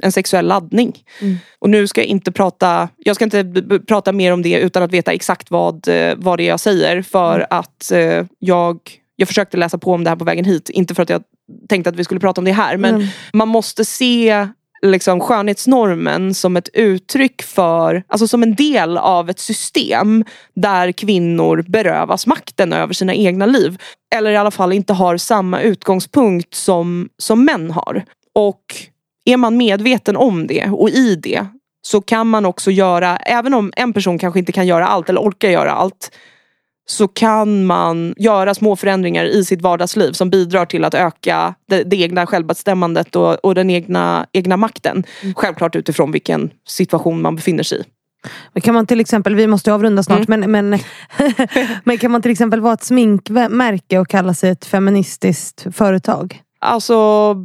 en sexuell laddning. Mm. Och nu ska jag inte prata, jag ska inte prata mer om det utan att veta exakt vad, eh, vad det är jag säger för mm. att eh, jag, jag försökte läsa på om det här på vägen hit. Inte för att jag tänkte att vi skulle prata om det här men mm. man måste se liksom skönhetsnormen som ett uttryck för, alltså som en del av ett system där kvinnor berövas makten över sina egna liv. Eller i alla fall inte har samma utgångspunkt som, som män har. Och är man medveten om det och i det så kan man också göra, även om en person kanske inte kan göra allt eller orkar göra allt så kan man göra små förändringar i sitt vardagsliv som bidrar till att öka det, det egna självbestämmandet och, och den egna, egna makten. Mm. Självklart utifrån vilken situation man befinner sig i. Men kan man till exempel, vi måste avrunda snart, mm. men, men, men kan man till exempel vara ett sminkmärke och kalla sig ett feministiskt företag? Alltså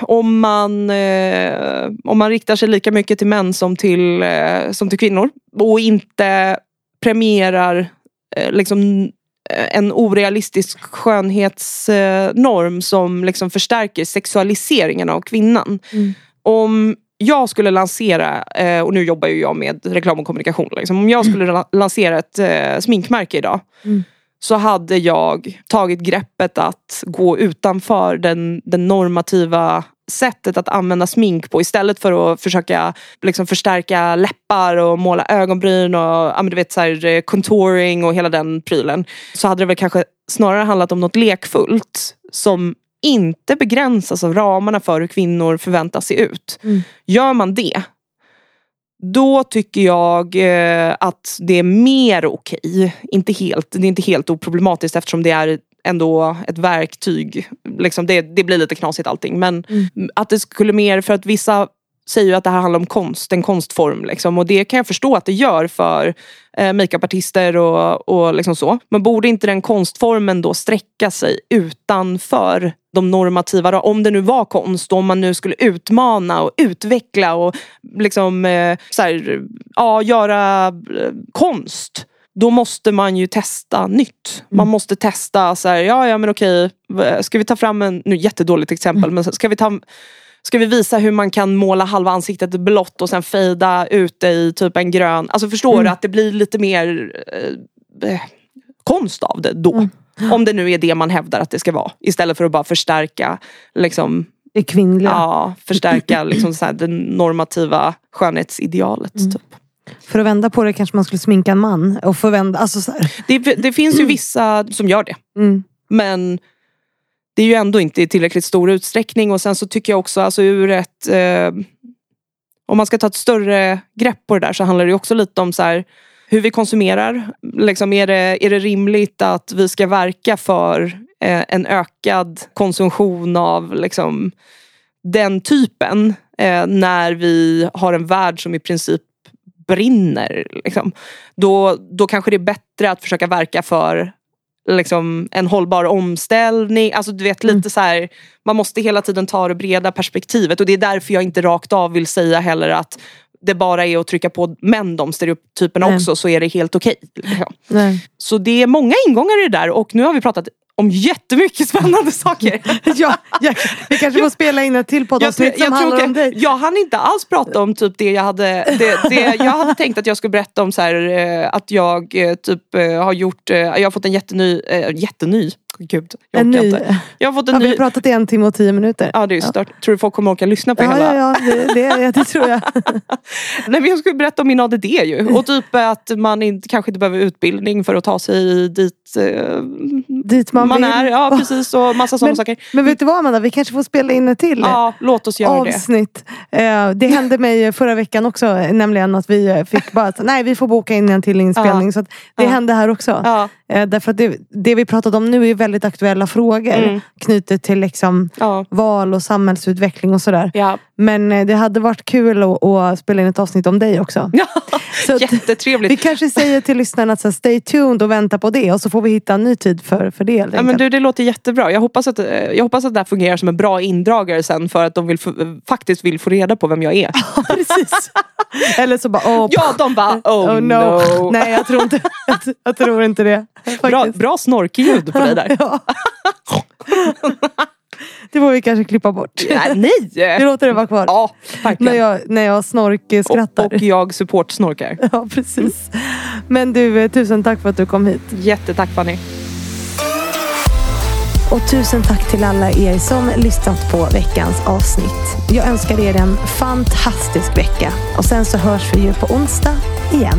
om man, eh, om man riktar sig lika mycket till män som till, eh, som till kvinnor och inte premierar eh, liksom, eh, en orealistisk skönhetsnorm som liksom förstärker sexualiseringen av kvinnan. Mm. Om jag skulle lansera, eh, och nu jobbar ju jag med reklam och kommunikation, liksom, om jag skulle mm. lansera ett eh, sminkmärke idag mm så hade jag tagit greppet att gå utanför den, den normativa sättet att använda smink på istället för att försöka liksom förstärka läppar och måla ögonbryn och ja, du vet, så här, eh, contouring och hela den prylen. Så hade det väl kanske snarare handlat om något lekfullt som inte begränsas av ramarna för hur kvinnor förväntas se ut. Mm. Gör man det då tycker jag eh, att det är mer okej. Okay. Inte helt, det är inte helt oproblematiskt eftersom det är ändå ett verktyg. Liksom det, det blir lite knasigt allting. Men mm. att det skulle mer, för att vissa säger ju att det här handlar om konst, en konstform. Liksom. Och det kan jag förstå att det gör för eh, makeupartister och, och liksom så. Men borde inte den konstformen då sträcka sig utanför de normativa, om det nu var konst, om man nu skulle utmana och utveckla och liksom eh, så här, ja, göra eh, konst då måste man ju testa nytt. Man mm. måste testa, så här, ja ja men okej, ska vi ta fram en, nu jättedåligt exempel, mm. men ska vi ta Ska vi visa hur man kan måla halva ansiktet blått och sen fejda ut det i typ en grön. Alltså förstår mm. du att det blir lite mer eh, eh konst av det då. Mm. Om det nu är det man hävdar att det ska vara. Istället för att bara förstärka liksom, det kvinnliga. Ja, förstärka liksom, så här, det normativa skönhetsidealet. Mm. Typ. För att vända på det kanske man skulle sminka en man. Och förvända, alltså så det, det, finns ju vissa som gör det. Mm. Men det är ju ändå inte i tillräckligt stor utsträckning. Och sen så tycker jag också alltså ur ett... Eh, om man ska ta ett större grepp på det där så handlar det också lite om så här, hur vi konsumerar. Liksom är, det, är det rimligt att vi ska verka för eh, en ökad konsumtion av liksom, den typen eh, när vi har en värld som i princip brinner. Liksom. Då, då kanske det är bättre att försöka verka för liksom, en hållbar omställning. Alltså du vet lite mm. så här, Man måste hela tiden ta det breda perspektivet och det är därför jag inte rakt av vill säga heller att det bara är att trycka på män de stereotyperna också så är det helt okej. Okay, liksom. Så det är många ingångar i det där och nu har vi pratat om jättemycket spännande saker. ja, ja, vi kanske får spela in ett till poddavsnitt som handlar om dig. Jag hann inte alls prata om typ det jag hade det, det jag hade tänkt att jag skulle berätta om så här, eh, att jag eh, typ eh, har gjort, jag har fått en jätteny, jätteny Gud, jag en ny. Inte. Jag har fått en ja, ny... Vi har pratat i en timme och tio minuter. Ja, det är stört. Ja. Tror du folk kommer orka lyssna på ja, hela? Ja, ja det, det, det tror jag. Nej, men jag skulle berätta om min ADD ju. Och typ att man inte, kanske inte behöver utbildning för att ta sig dit, eh, dit man, man vill. är. Ja, precis. Och massa sådana saker. Men vet du vad Amanda, vi kanske får spela in ett till ja, låt oss göra avsnitt. Det. det hände mig förra veckan också. Nämligen att vi fick bara att nej, vi får boka in en till inspelning. Så det hände här också. Ja. Därför att det, det vi pratat om nu är väldigt aktuella frågor mm. knutet till liksom ja. val och samhällsutveckling och sådär. Ja. Men eh, det hade varit kul att, att, spela in ett avsnitt om dig också. Ja, så Jättetrevligt. Vi kanske säger till lyssnarna att så, stay tuned och vänta på det och så får vi hitta en ny tid för, för det. Ja, men du, det låter jättebra. Jag hoppas, att, eh, jag hoppas att det här fungerar som en bra indragare sen för att de vill, faktiskt vill få reda på vem jag är. precis. Eller så bara oh, Ja, de bara oh, oh no. no. Nej, jag tror inte, jag, jag tror inte det. Bra, bra snorkljud på dig där. ja. Det får vi kanske klippa bort. Ja, nej! Vi låter det vara kvar. Ja, När jag, när jag snorkskrattar. Och, och jag support-snorkar. Ja, precis. Men du, eh, tusen tack för att du kom hit. Jättetack Fanny. Och tusen tack till alla er som lyssnat på veckans avsnitt. Jag önskar er en fantastisk vecka. Och sen så hörs vi ju på onsdag igen.